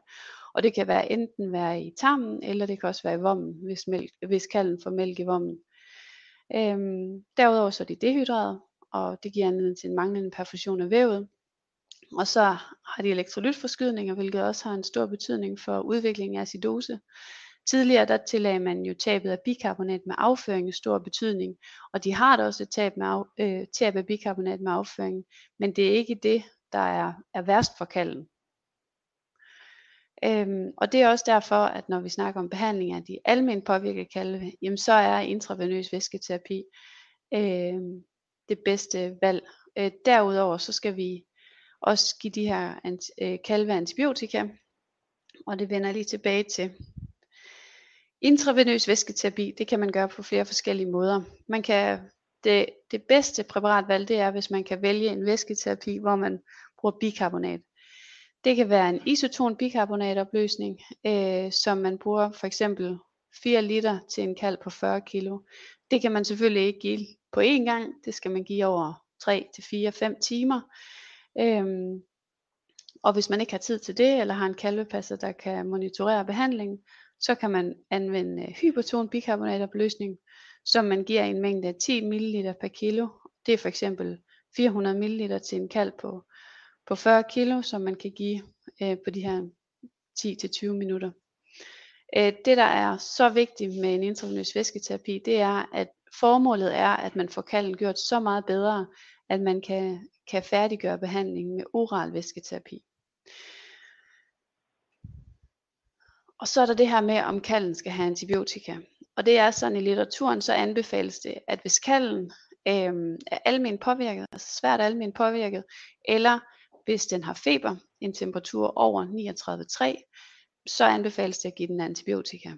og det kan være enten være i tarmen, eller det kan også være i vommen, hvis, mælk, hvis kalven får mælk i vommen. Øhm, derudover så er de dehydreret, og det giver anledning til en manglende perfusion af vævet, og så har de elektrolytforskydninger, hvilket også har en stor betydning for udviklingen af acidose. Tidligere der tillagde man jo tabet af bikarbonat med afføring en stor betydning, og de har da også et tab, med af, øh, tab af bikarbonat med afføring, men det er ikke det, der er, er værst for kalden. Øhm, og det er også derfor, at når vi snakker om behandling af de almindelige påvirkede kalve, jamen så er intravenøs væsketerapi øh, det bedste valg. Øh, derudover så skal vi også give de her øh, kalve antibiotika, og det vender jeg lige tilbage til. Intravenøs væsketerapi, det kan man gøre på flere forskellige måder. Man kan, det, det bedste præparatvalg, det er, hvis man kan vælge en væsketerapi, hvor man bruger bikarbonat. Det kan være en isoton bikarbonatopløsning, øh, som man bruger for eksempel 4 liter til en kalv på 40 kilo. Det kan man selvfølgelig ikke give på én gang, det skal man give over 3 til 4 5 timer. Øhm, og hvis man ikke har tid til det, eller har en kalvepasser, der kan monitorere behandlingen, så kan man anvende øh, hyperton bikarbonatopløsning, som man giver i en mængde af 10 ml per kilo. Det er for eksempel 400 ml til en kalv på, på 40 kilo, som man kan give øh, på de her 10-20 minutter. Øh, det der er så vigtigt med en intravenøs væsketerapi, det er, at formålet er, at man får kalden gjort så meget bedre, at man kan, kan færdiggøre behandlingen med oral væsketerapi. Og så er der det her med, om kalden skal have antibiotika. Og det er sådan i litteraturen, så anbefales det, at hvis kalden øh, er almen påvirket, altså svært almen påvirket, eller hvis den har feber, en temperatur over 39,3, så anbefales det at give den antibiotika.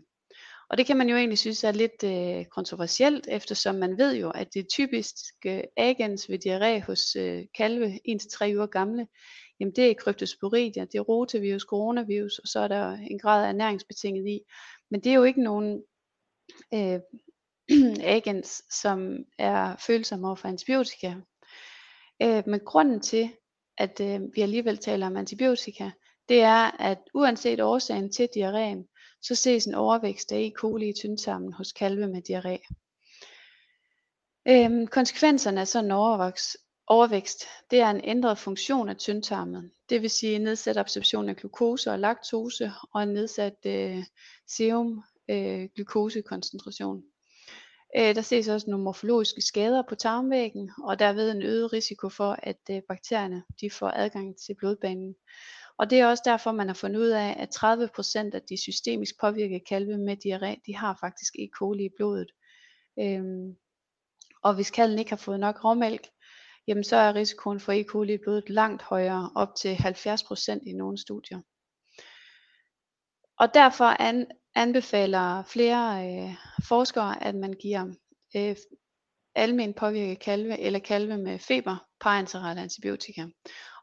Og det kan man jo egentlig synes er lidt øh, kontroversielt, eftersom man ved jo, at det typiske agens ved diarré hos øh, kalve 1-3 uger gamle, jamen det er kryptosporidia, det er rotavirus, coronavirus, og så er der en grad af ernæringsbetinget i. Men det er jo ikke nogen øh, agens, som er følsomme over for antibiotika. Øh, men grunden til, at øh, vi alligevel taler om antibiotika, det er, at uanset årsagen til diarréen, så ses en overvækst af E. coli i tyndtarmen hos kalve med diarré. Øhm, konsekvenserne af sådan en overvækst, overvækst, det er en ændret funktion af tyndtarmen. Det vil sige nedsat absorption af glukose og laktose og en nedsat øh, serum øh, glukosekoncentration. Øh, der ses også nogle morfologiske skader på tarmvæggen, og derved en øget risiko for, at øh, bakterierne de får adgang til blodbanen. Og det er også derfor, man har fundet ud af, at 30% af de systemisk påvirkede kalve med diarré, de har faktisk E. coli i blodet. Øhm, og hvis kalven ikke har fået nok råmælk, jamen så er risikoen for E. coli i blodet langt højere, op til 70% i nogle studier. Og derfor an, anbefaler flere øh, forskere, at man giver øh, almen påvirket kalve eller kalve med feber parenteral antibiotika.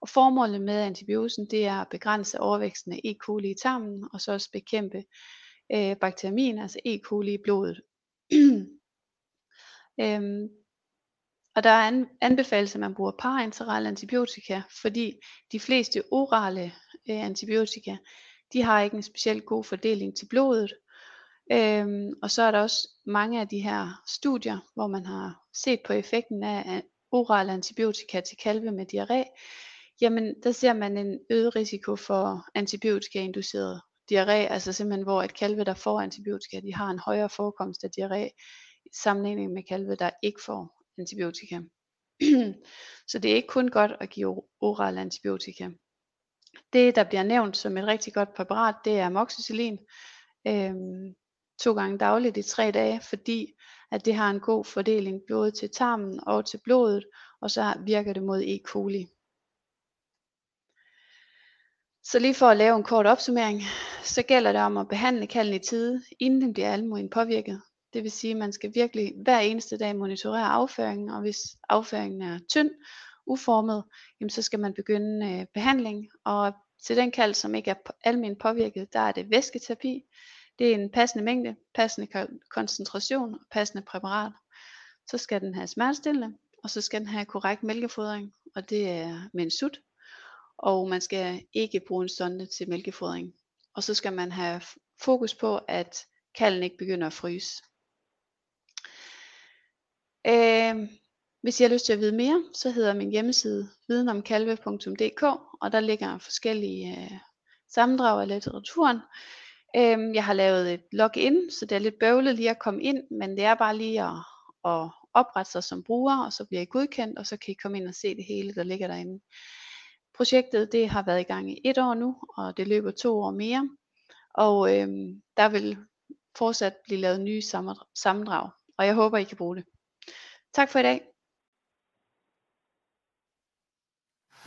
Og formålet med antibiosen det er at begrænse overvæksten af E. coli i tarmen og så også bekæmpe øh, bakterien, altså E. coli i blodet. øhm, og der er an, anbefales, at man bruger parenteral antibiotika, fordi de fleste orale øh, antibiotika, de har ikke en specielt god fordeling til blodet. Øhm, og så er der også mange af de her studier, hvor man har set på effekten af oral antibiotika til kalve med diarré, jamen der ser man en øget risiko for antibiotika-induceret diarré, altså simpelthen hvor et kalve, der får antibiotika, de har en højere forekomst af diarré, i sammenligning med kalve, der ikke får antibiotika. Så det er ikke kun godt at give oral antibiotika. Det, der bliver nævnt som et rigtig godt præparat, det er amoxicillin. Øhm, to gange dagligt i tre dage, fordi at det har en god fordeling både til tarmen og til blodet, og så virker det mod E. coli. Så lige for at lave en kort opsummering, så gælder det om at behandle kalden i tide, inden den bliver almuen påvirket. Det vil sige, at man skal virkelig hver eneste dag monitorere afføringen, og hvis afføringen er tynd, uformet, jamen så skal man begynde øh, behandling. Og til den kald, som ikke er almen påvirket, der er det væsketerapi. Det er en passende mængde, passende koncentration og passende præparat. Så skal den have smertestillende, og så skal den have korrekt mælkefodring, og det er med en sut. Og man skal ikke bruge en sonde til mælkefodring. Og så skal man have fokus på, at kalden ikke begynder at fryse. Øh, hvis I har lyst til at vide mere, så hedder min hjemmeside videnomkalve.dk, og der ligger forskellige øh, sammendrag af litteraturen. Øhm, jeg har lavet et login, så det er lidt bøvlet lige at komme ind, men det er bare lige at, at oprette sig som bruger, og så bliver I godkendt, og så kan I komme ind og se det hele, der ligger derinde. Projektet det har været i gang i et år nu, og det løber to år mere, og øhm, der vil fortsat blive lavet nye sammendrag, og jeg håber, I kan bruge det. Tak for i dag.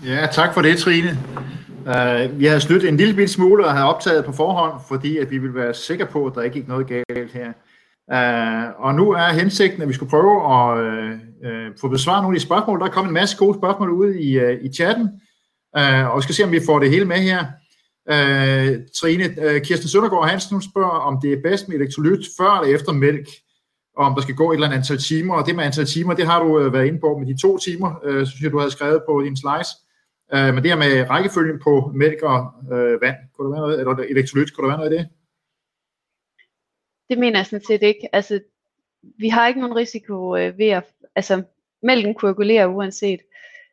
Ja, tak for det, Trine. Uh, vi havde snydt en lille smule og har optaget på forhånd, fordi at vi vil være sikre på, at der ikke gik noget galt her. Uh, og nu er hensigten, at vi skulle prøve at uh, uh, få besvaret nogle af de spørgsmål. Der er kommet en masse gode spørgsmål ud i, uh, i chatten, uh, og vi skal se, om vi får det hele med her. Uh, Trine, uh, Kirsten Søndergaard Hansen, hun spørger, om det er bedst med elektrolyt før eller efter mælk, og om der skal gå et eller andet antal timer. Og det med antal timer, det har du uh, været inde på med de to timer, uh, synes jeg, du havde skrevet på din slides. Øh, men det her med rækkefølgen på mælk og øh, vand, kunne der være noget, eller elektrolyt, kunne der være noget i det? Det mener jeg sådan set ikke. Altså, vi har ikke nogen risiko øh, ved at, altså, mælken koagulerer uanset.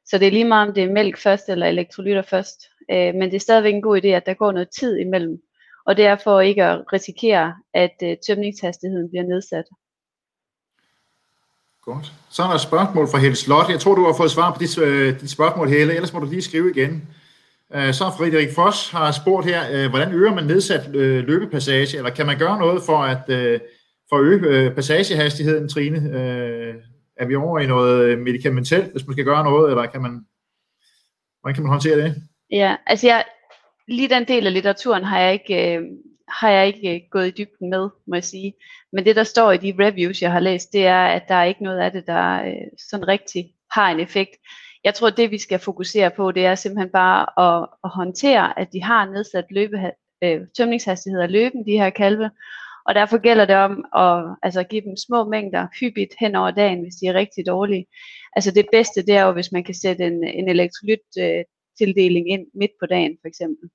Så det er lige meget om det er mælk først eller elektrolytter først. Øh, men det er stadigvæk en god idé, at der går noget tid imellem. Og det er for ikke at risikere, at øh, tømningshastigheden bliver nedsat. Godt. Så er der et spørgsmål fra Helle Slot. Jeg tror, du har fået svar på dit, øh, dit spørgsmål, Helle. Ellers må du lige skrive igen. Uh, så Frederik Foss har spurgt her, øh, hvordan øger man nedsat løbepassage, eller kan man gøre noget for at, for at øge passagehastigheden, Trine? Uh, er vi over i noget medicamentelt, hvis man skal gøre noget, eller kan man, hvordan kan man håndtere det? Ja, altså jeg, lige den del af litteraturen har jeg ikke, øh, har jeg ikke øh, gået i dybden med, må jeg sige. Men det, der står i de reviews, jeg har læst, det er, at der er ikke noget af det, der øh, sådan rigtig har en effekt. Jeg tror, det vi skal fokusere på, det er simpelthen bare at, at håndtere, at de har nedsat løbe, øh, tømningshastigheder løben, de her kalve, og derfor gælder det om at altså, give dem små mængder hyppigt hen over dagen, hvis de er rigtig dårlige. Altså det bedste, det er jo, hvis man kan sætte en, en elektrolyt øh, tildeling ind midt på dagen, for eksempel.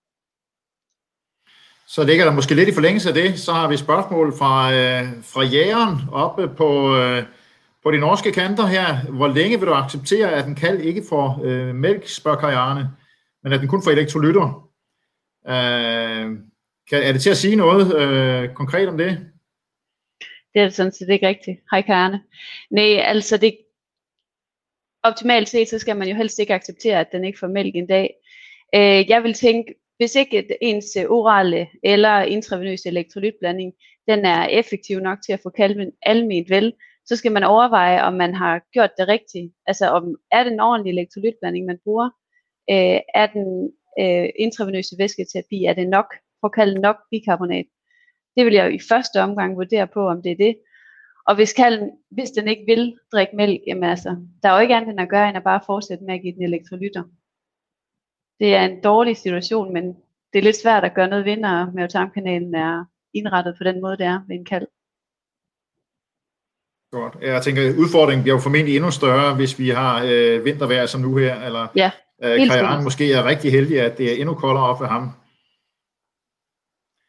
Så ligger der måske lidt i forlængelse af det, så har vi spørgsmål fra, øh, fra jægeren oppe på, øh, på de norske kanter her. Hvor længe vil du acceptere, at en kald ikke får øh, mælk, spørger Kajane, men at den kun får elektrolytter? Øh, kan, er det til at sige noget øh, konkret om det? Det er sådan set ikke rigtigt. Hej Kajane. Nej, altså det, optimalt set, så skal man jo helst ikke acceptere, at den ikke får mælk en dag. Øh, jeg vil tænke, hvis ikke ens øh, orale eller intravenøse elektrolytblanding, den er effektiv nok til at få kalven alment vel, så skal man overveje, om man har gjort det rigtigt. Altså om er det en ordentlig elektrolytblanding, man bruger? Øh, er den øh, intravenøse væsketerapi, er det nok? For nok bikarbonat. Det vil jeg i første omgang vurdere på, om det er det. Og hvis, kalden, hvis den ikke vil drikke mælk, jamen altså, der er jo ikke andet end at gøre, end at bare fortsætte med at give den elektrolytter. Det er en dårlig situation, men det er lidt svært at gøre noget ved, når mavetarmkanalen er indrettet på den måde, det er ved en kald. Godt. Jeg tænker, udfordringen bliver jo formentlig endnu større, hvis vi har øh, vintervejr som nu her, eller ja, øh, Kajan måske er rigtig heldig, at det er endnu koldere op ved ham.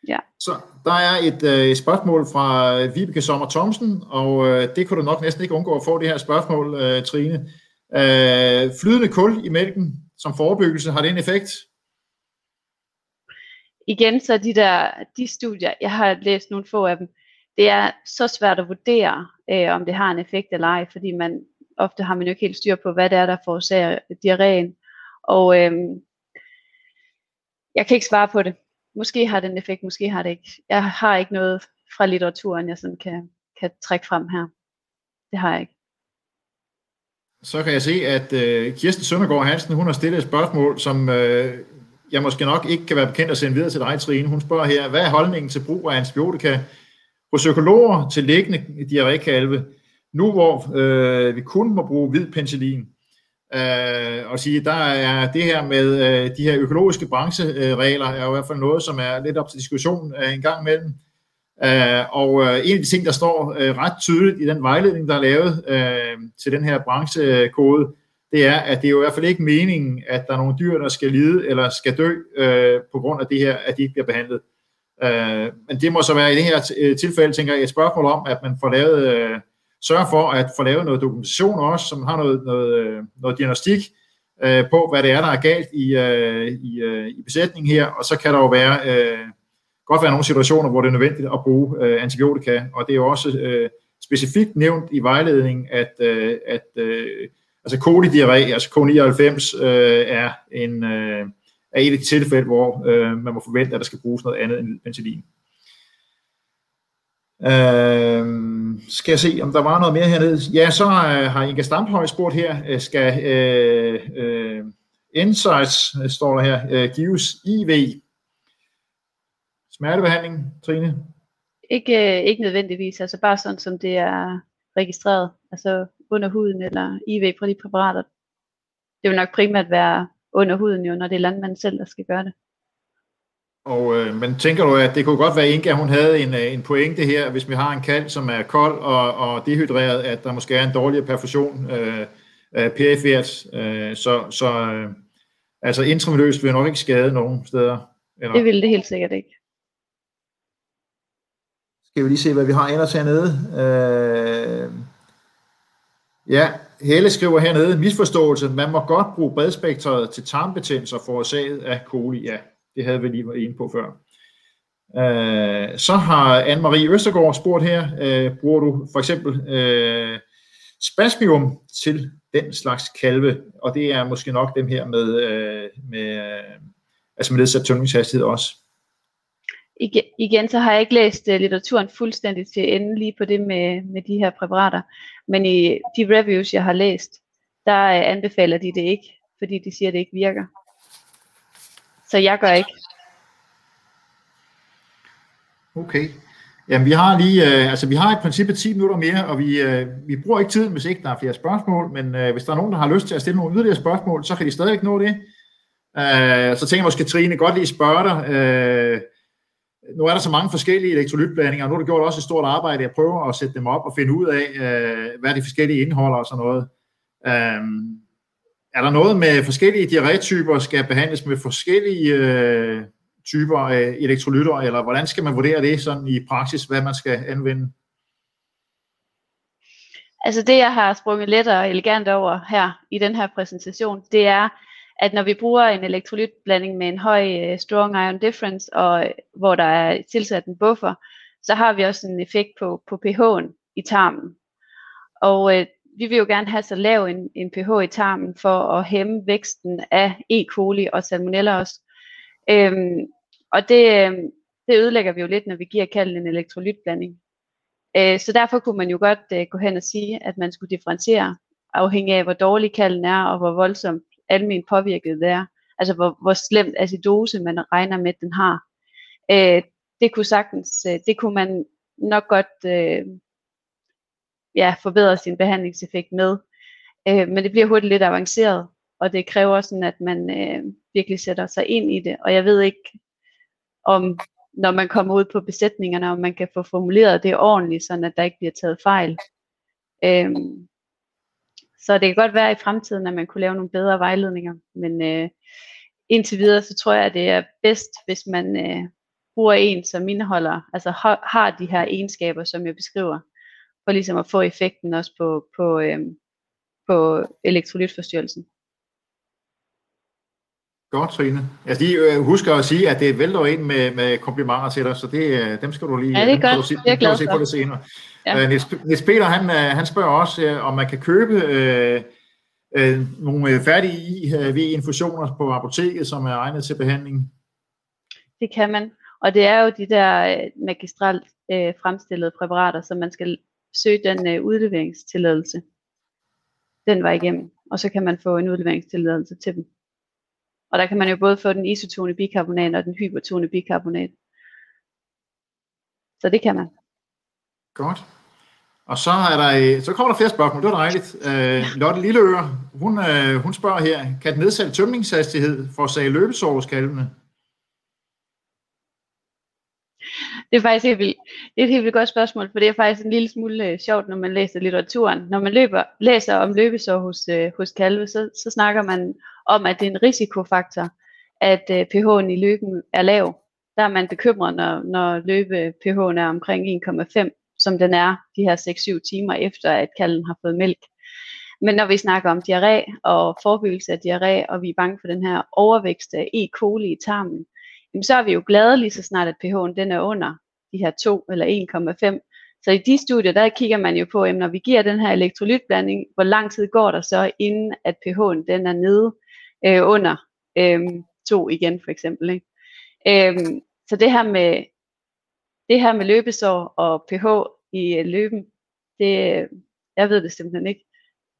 Ja. Så der er et øh, spørgsmål fra Vibeke Sommer Thomsen, og øh, det kunne du nok næsten ikke undgå at få det her spørgsmål, øh, Trine. Øh, flydende kul i mælken som forebyggelse, har det en effekt? Igen, så de der de studier, jeg har læst nogle få af dem, det er så svært at vurdere, øh, om det har en effekt eller ej, fordi man ofte har man jo ikke helt styr på, hvad det er, der forårsager diarréen. Og øh, jeg kan ikke svare på det. Måske har det en effekt, måske har det ikke. Jeg har ikke noget fra litteraturen, jeg sådan kan, kan trække frem her. Det har jeg ikke. Så kan jeg se, at øh, Kirsten Søndergaard Hansen, hun har stillet et spørgsmål, som øh, jeg måske nok ikke kan være bekendt at sende videre til dig, Trine. Hun spørger her, hvad er holdningen til brug af antibiotika hos økologer til liggende diarrékalve, nu hvor øh, vi kun må bruge hvid penicillin? Øh, og sige, der er det her med øh, de her økologiske brancheregler, er jo i hvert fald noget, som er lidt op til diskussion øh, en gang imellem. Øh, og øh, en af de ting, der står øh, ret tydeligt i den vejledning, der er lavet øh, til den her branchekode, det er, at det er jo i hvert fald ikke meningen, at der er nogle dyr, der skal lide eller skal dø på grund af det her, at de ikke bliver behandlet. Men det må så være i det her tilfælde, tænker jeg, et spørgsmål om, at man får lavet, øh, sørger for at få lavet noget dokumentation også, som har noget, noget, noget diagnostik på, hvad det er, der er galt i, i, i besætningen her, og så kan der jo være, godt være nogle situationer, hvor det er nødvendigt at bruge øh, antibiotika, og det er jo også øh, specifikt nævnt i vejledningen, at, øh, at øh, altså kolidiarré, altså K99, øh, er, en, øh, er et af de tilfælde, hvor øh, man må forvente, at der skal bruges noget andet end penicillin. Øh, skal jeg se, om der var noget mere hernede. Ja, så øh, har Inga Stamphøj spurgt her, øh, skal øh, øh, insights, øh, står der her, øh, gives IV. Smertebehandling, Trine? Ikke, øh, ikke nødvendigvis, altså bare sådan, som det er registreret, altså under huden eller IV fra de præparater. Det vil nok primært være under huden jo, når det er landmanden selv, der skal gøre det. Og, øh, men tænker du, at det kunne godt være, Inga, hun havde en, øh, en pointe her, hvis vi har en kald, som er kold og, og dehydreret, at der måske er en dårligere perfusion øh, perifert. Øh, så så øh, altså intravenøst vil nok ikke skade nogen steder. Eller? Det vil det helt sikkert ikke. Skal vi lige se, hvad vi har ellers hernede. Øh, ja, Helle skriver hernede, misforståelse, man må godt bruge bredspektret til tarmbetændelser forårsaget af coli. Ja, det havde vi lige været inde på før. Øh, så har Anne-Marie Østergaard spurgt her, øh, bruger du for eksempel øh, spasmium til den slags kalve, og det er måske nok dem her med, øh, med, øh, altså med nedsat tømningshastighed også. Igen, igen, så har jeg ikke læst uh, litteraturen fuldstændig til ende lige på det med, med de her præparater, men i de reviews, jeg har læst, der uh, anbefaler de det ikke, fordi de siger, at det ikke virker. Så jeg gør ikke. Okay. Jamen, vi har lige, øh, altså vi har i princippet 10 minutter mere, og vi, øh, vi bruger ikke tiden, hvis ikke der er flere spørgsmål, men øh, hvis der er nogen, der har lyst til at stille nogle yderligere spørgsmål, så kan de stadigvæk nå det. Øh, så tænker jeg måske, Trine, godt lige spørge dig. Øh, nu er der så mange forskellige elektrolytblandinger, og nu har du gjort også et stort arbejde at prøve at sætte dem op og finde ud af, øh, hvad de forskellige indeholder og sådan noget. Øh, er der noget med forskellige diarrétyper, skal behandles med forskellige øh, typer af elektrolytter, eller hvordan skal man vurdere det sådan i praksis, hvad man skal anvende? Altså det, jeg har sprunget let og elegant over her i den her præsentation, det er, at når vi bruger en elektrolytblanding med en høj øh, uh, strong ion difference, og øh, hvor der er tilsat en buffer, så har vi også en effekt på, på pH'en i tarmen. Og øh, vi vil jo gerne have så lav en, en pH i tarmen for at hæmme væksten af E. coli og salmonella også. Øhm, og det, øh, det ødelægger vi jo lidt, når vi giver kalden en elektrolytblanding. Øh, så derfor kunne man jo godt øh, gå hen og sige, at man skulle differentiere afhængig af, hvor dårlig kalden er, og hvor voldsomt almen påvirket det er. Altså hvor, hvor slemt acidose man regner med, den har. Øh, det kunne sagtens, øh, det kunne man nok godt øh, ja, forbedre sin behandlingseffekt med. Øh, men det bliver hurtigt lidt avanceret, og det kræver sådan, at man øh, virkelig sætter sig ind i det. Og jeg ved ikke, om når man kommer ud på besætningerne, om man kan få formuleret det ordentligt, sådan at der ikke bliver taget fejl. Øhm, så det kan godt være i fremtiden, at man kunne lave nogle bedre vejledninger, men øh, indtil videre, så tror jeg, at det er bedst, hvis man øh, bruger en, som indeholder, altså har, har de her egenskaber, som jeg beskriver, for ligesom at få effekten også på, på, øh, på elektrolytforstyrrelsen. Godt, Trine. Altså, de øh, husker at sige, at det vælter ind med, med komplimenter til dig, så det, øh, dem skal du lige ja, det er godt. Det er glad se på det senere. Ja. Uh, Niels, Peter, han, han spørger også, om man kan købe uh, uh, nogle færdige IV-infusioner på apoteket, som er egnet til behandling. Det kan man, og det er jo de der magistralt uh, fremstillede præparater, som man skal søge den uh, udleveringstilladelse. Den var igennem, og så kan man få en udleveringstilladelse til dem. Og der kan man jo både få den isotone bikarbonat og den hypertone bikarbonat. Så det kan man. Godt. Og så, er der, øh, så kommer der flere spørgsmål, det var dejligt. Øh, Lotte Lilleøre, hun, øh, hun spørger her, kan den nedsatte tømningshastighed for at sage kalvene? Det er faktisk helt vildt. Det er et helt vildt godt spørgsmål, for det er faktisk en lille smule øh, sjovt, når man læser litteraturen. Når man løber, læser om løbesår hos, øh, hos kalve, så, så snakker man om, at det er en risikofaktor, at øh, pH'en i løben er lav. Der er man bekymret, når, når løbe pH'en er omkring 1,5, som den er de her 6-7 timer efter, at kalven har fået mælk. Men når vi snakker om diarré og forebyggelse af diarré, og vi er bange for den her overvækst af E. coli i tarmen, jamen så er vi jo glade lige så snart, at pH'en den er under de her 2 eller 1,5. Så i de studier, der kigger man jo på, jamen, når vi giver den her elektrolytblanding, hvor lang tid går der så, inden at pH'en den er nede øh, under øh, 2 igen for eksempel. Ikke? Øh, så det her med det her med løbesår og pH i øh, løben, det, øh, jeg ved det simpelthen ikke.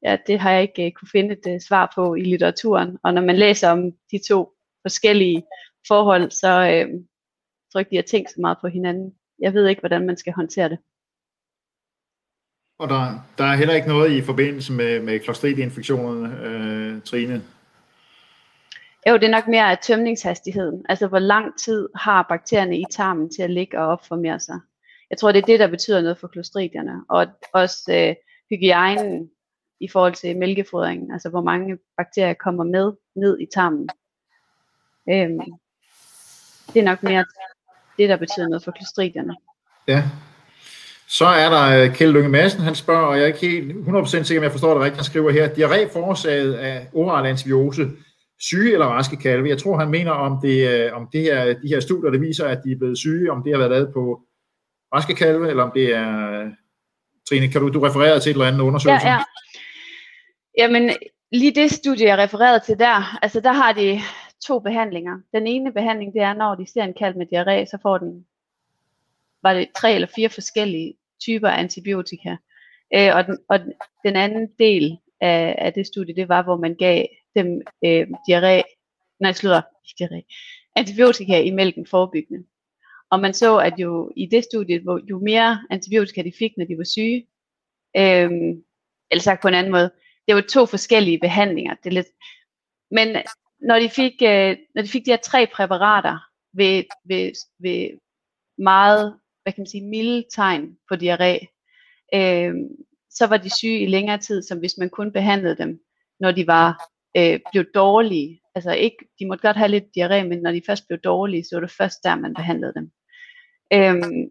Ja, det har jeg ikke uh, kunne finde et uh, svar på i litteraturen. Og når man læser om de to forskellige forhold, så øh, tror jeg ikke, de har tænkt så meget på hinanden. Jeg ved ikke, hvordan man skal håndtere det. Og der, der er heller ikke noget i forbindelse med, med klostridinfektionerne, øh, Trine? Jo, det er nok mere af tømningshastigheden. Altså, hvor lang tid har bakterierne i tarmen til at ligge og opformere sig. Jeg tror, det er det, der betyder noget for klostridierne. Og også øh, hygiejnen i forhold til mælkefodringen. Altså, hvor mange bakterier kommer med ned i tarmen. Øhm, det er nok mere det, der betyder noget for klostridierne. Ja. Så er der øh, Kjeld Lønge Madsen, han spørger, og jeg er ikke helt 100% sikker, om jeg forstår det rigtigt, han skriver her, diarré forårsaget af oral antibiose, syge eller raske kalve. Jeg tror, han mener om, det, øh, om det her, de her studier, der viser, at de er blevet syge, om det har været lavet på raske kalve, eller om det er... Trine, kan du, du referere til et eller andet undersøgelse? Ja, ja. Jamen, lige det studie, jeg refererede til der, altså der har de to behandlinger. Den ene behandling, det er, når de ser en kalv med diarré, så får den, var det tre eller fire forskellige typer antibiotika. Øh, og, den, og den anden del af, af det studie, det var, hvor man gav dem øh, diarré, nej, slutter, diarré, antibiotika i mælken forebyggende. Og man så, at jo i det studie, hvor jo mere antibiotika de fik, når de var syge, øh, eller sagt på en anden måde, det var to forskellige behandlinger. Det er lidt, men når de fik, øh, når de fik de her tre præparater ved, ved, ved meget, hvad kan man sige, milde tegn på diarré, øh, så var de syge i længere tid, som hvis man kun behandlede dem, når de var øh, blev dårlige. Altså ikke, de måtte godt have lidt diarré, men når de først blev dårlige, så var det først der, man behandlede dem. Øhm,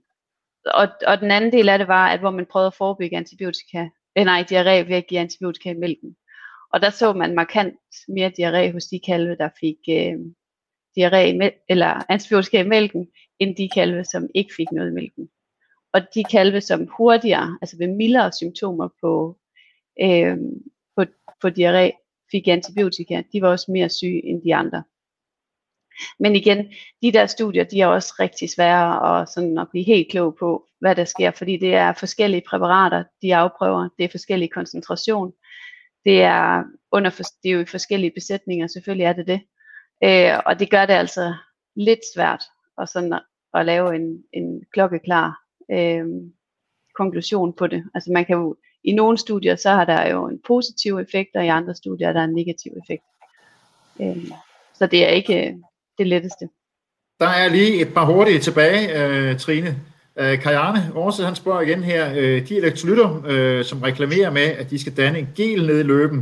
og, og den anden del af det var, at hvor man prøvede at forebygge antibiotika, eh, nej, diarré ved at give antibiotika i mælken. Og der så man markant mere diarré hos de kalve, der fik øh, diarré i eller antibiotika i mælken, end de kalve, som ikke fik noget i mælken. Og de kalve, som hurtigere, altså ved mildere symptomer på, øh, på, på diarré, fik antibiotika, de var også mere syge end de andre. Men igen, de der studier, de er også rigtig svære at, sådan at blive helt klog på, hvad der sker, fordi det er forskellige præparater, de afprøver, det er forskellige koncentration, det er, under, for, det er jo i forskellige besætninger, selvfølgelig er det det. Øh, og det gør det altså lidt svært at, sådan at, at lave en, en klokkeklar øh, konklusion på det. Altså man kan jo, i nogle studier, så har der jo en positiv effekt, og i andre studier er der en negativ effekt. Øh, så det er ikke øh, det letteste. Der er lige et par hurtige tilbage, øh, Trine. Øh, Kajane Rorse, han spørger igen her, øh, de elektrolytter, øh, som reklamerer med, at de skal danne en gel ned i løben,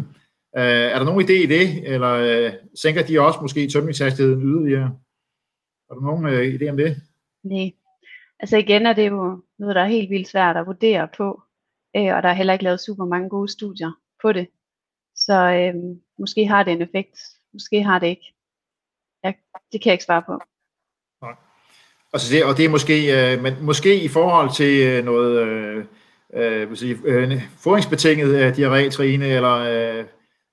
øh, er der nogen idé i det, eller øh, sænker de også måske tømningshastigheden yderligere? Er der nogen øh, idé om det? Nej. Altså igen er det jo noget, der er helt vildt svært at vurdere på, øh, og der er heller ikke lavet super mange gode studier på det. Så øh, måske har det en effekt, måske har det ikke. Jeg, det kan jeg ikke svare på. Altså det, og det er måske, øh, men måske i forhold til øh, noget øh, øh, sige, øh, foringsbetinget øh, diarré, Trine, eller øh,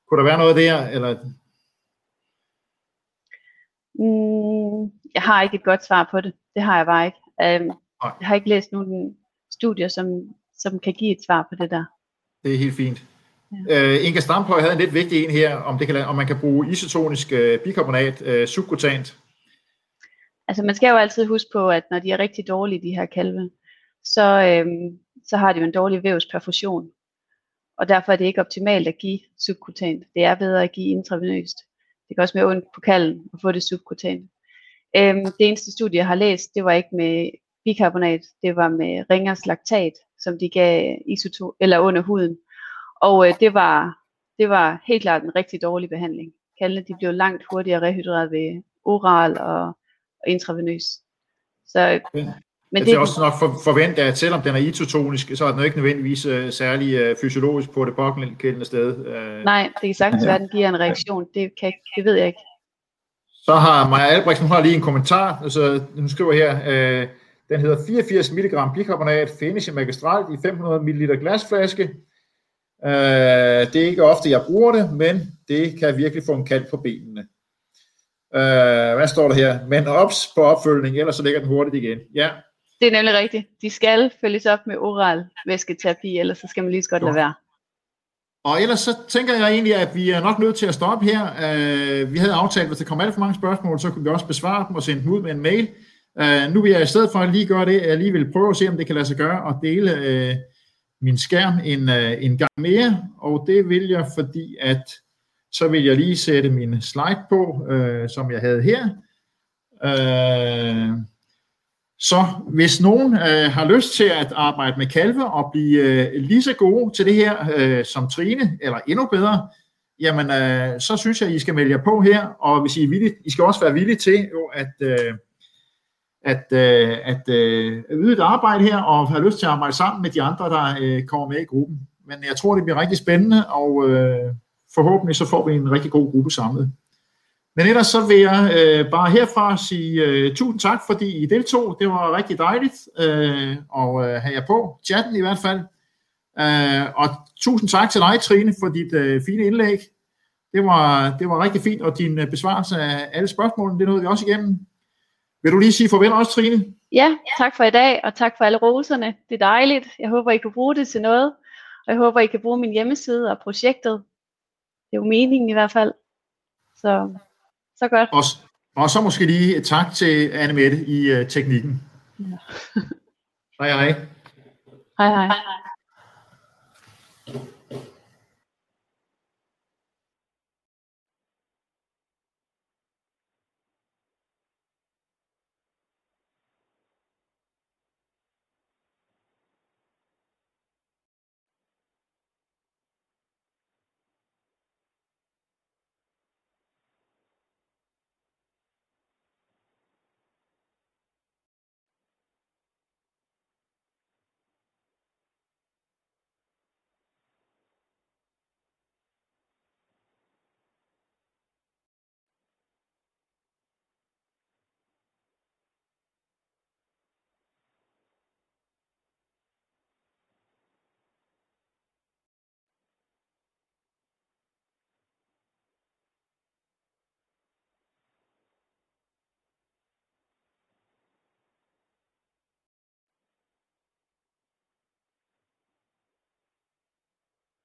kunne der være noget der? Eller? Mm, jeg har ikke et godt svar på det. Det har jeg bare ikke. Um, jeg har ikke læst nogen studier, som, som kan give et svar på det der. Det er helt fint. Ja. Uh, Inga Strampøj havde en lidt vigtig en her, om, det kan, om man kan bruge isotonisk uh, bikarbonat uh, subkutant. Altså man skal jo altid huske på, at når de er rigtig dårlige, de her kalve, så, øhm, så har de jo en dårlig vævsperfusion. Og derfor er det ikke optimalt at give subkutant. Det er bedre at give intravenøst. Det kan også være ondt på kalden at få det subkutant. Øhm, det eneste studie, jeg har læst, det var ikke med bikarbonat, det var med ringers laktat, som de gav isoto eller under huden. Og øh, det, var, det var helt klart en rigtig dårlig behandling. Kaldene de blev langt hurtigere rehydreret ved oral og, og intravenøs. Så, men jeg det er også nok for, forvente, at selvom den er isotonisk, så er den ikke nødvendigvis uh, særlig uh, fysiologisk på det pågældende sted. Uh, Nej, det kan sagtens være, at den giver en reaktion. Det, kan, det ved jeg ikke. Så har Maja Albrechtsen har lige en kommentar. Altså, hun skriver her, uh, den hedder 84 mg bikarbonat, findes i magistralt i 500 ml glasflaske. Uh, det er ikke ofte, jeg bruger det, men det kan virkelig få en kald på benene. Uh, hvad står der her? Men ops på opfølgning, ellers så ligger den hurtigt igen. Ja, det er nemlig rigtigt. De skal følges op med oral væsketerapi, ellers så skal man lige så godt lade være. Og ellers så tænker jeg egentlig, at vi er nok nødt til at stoppe her. Uh, vi havde aftalt, at hvis der kom alt for mange spørgsmål, så kunne vi også besvare dem og sende dem ud med en mail. Uh, nu vil jeg i stedet for at lige gøre det, at jeg lige vil prøve at se, om det kan lade sig gøre og dele uh, min skærm en, uh, en gang mere. Og det vil jeg, fordi at så vil jeg lige sætte min slide på, øh, som jeg havde her. Øh, så hvis nogen øh, har lyst til at arbejde med kalve og blive øh, lige så gode til det her øh, som Trine, eller endnu bedre, jamen øh, så synes jeg, at I skal melde jer på her, og hvis I er villige, I skal også være villige til jo, at, øh, at, øh, at øh, yde et arbejde her, og have lyst til at arbejde sammen med de andre, der øh, kommer med i gruppen. Men jeg tror, det bliver rigtig spændende, og øh, forhåbentlig så får vi en rigtig god gruppe samlet. Men ellers så vil jeg øh, bare herfra sige øh, tusind tak, fordi I deltog. Det var rigtig dejligt øh, at øh, have jer på, chatten i hvert fald. Øh, og tusind tak til dig, Trine, for dit øh, fine indlæg. Det var, det var rigtig fint, og din øh, besvarelse af alle spørgsmålene, det nåede vi også igennem. Vil du lige sige farvel også, Trine? Ja, tak for i dag, og tak for alle roserne. Det er dejligt. Jeg håber, I kan bruge det til noget. Og jeg håber, I kan bruge min hjemmeside og projektet det er jo meningen i hvert fald. Så, så godt. Og, og så måske lige tak til Anne Mette i uh, teknikken. Ja. hej hej. Hej hej. hej, hej.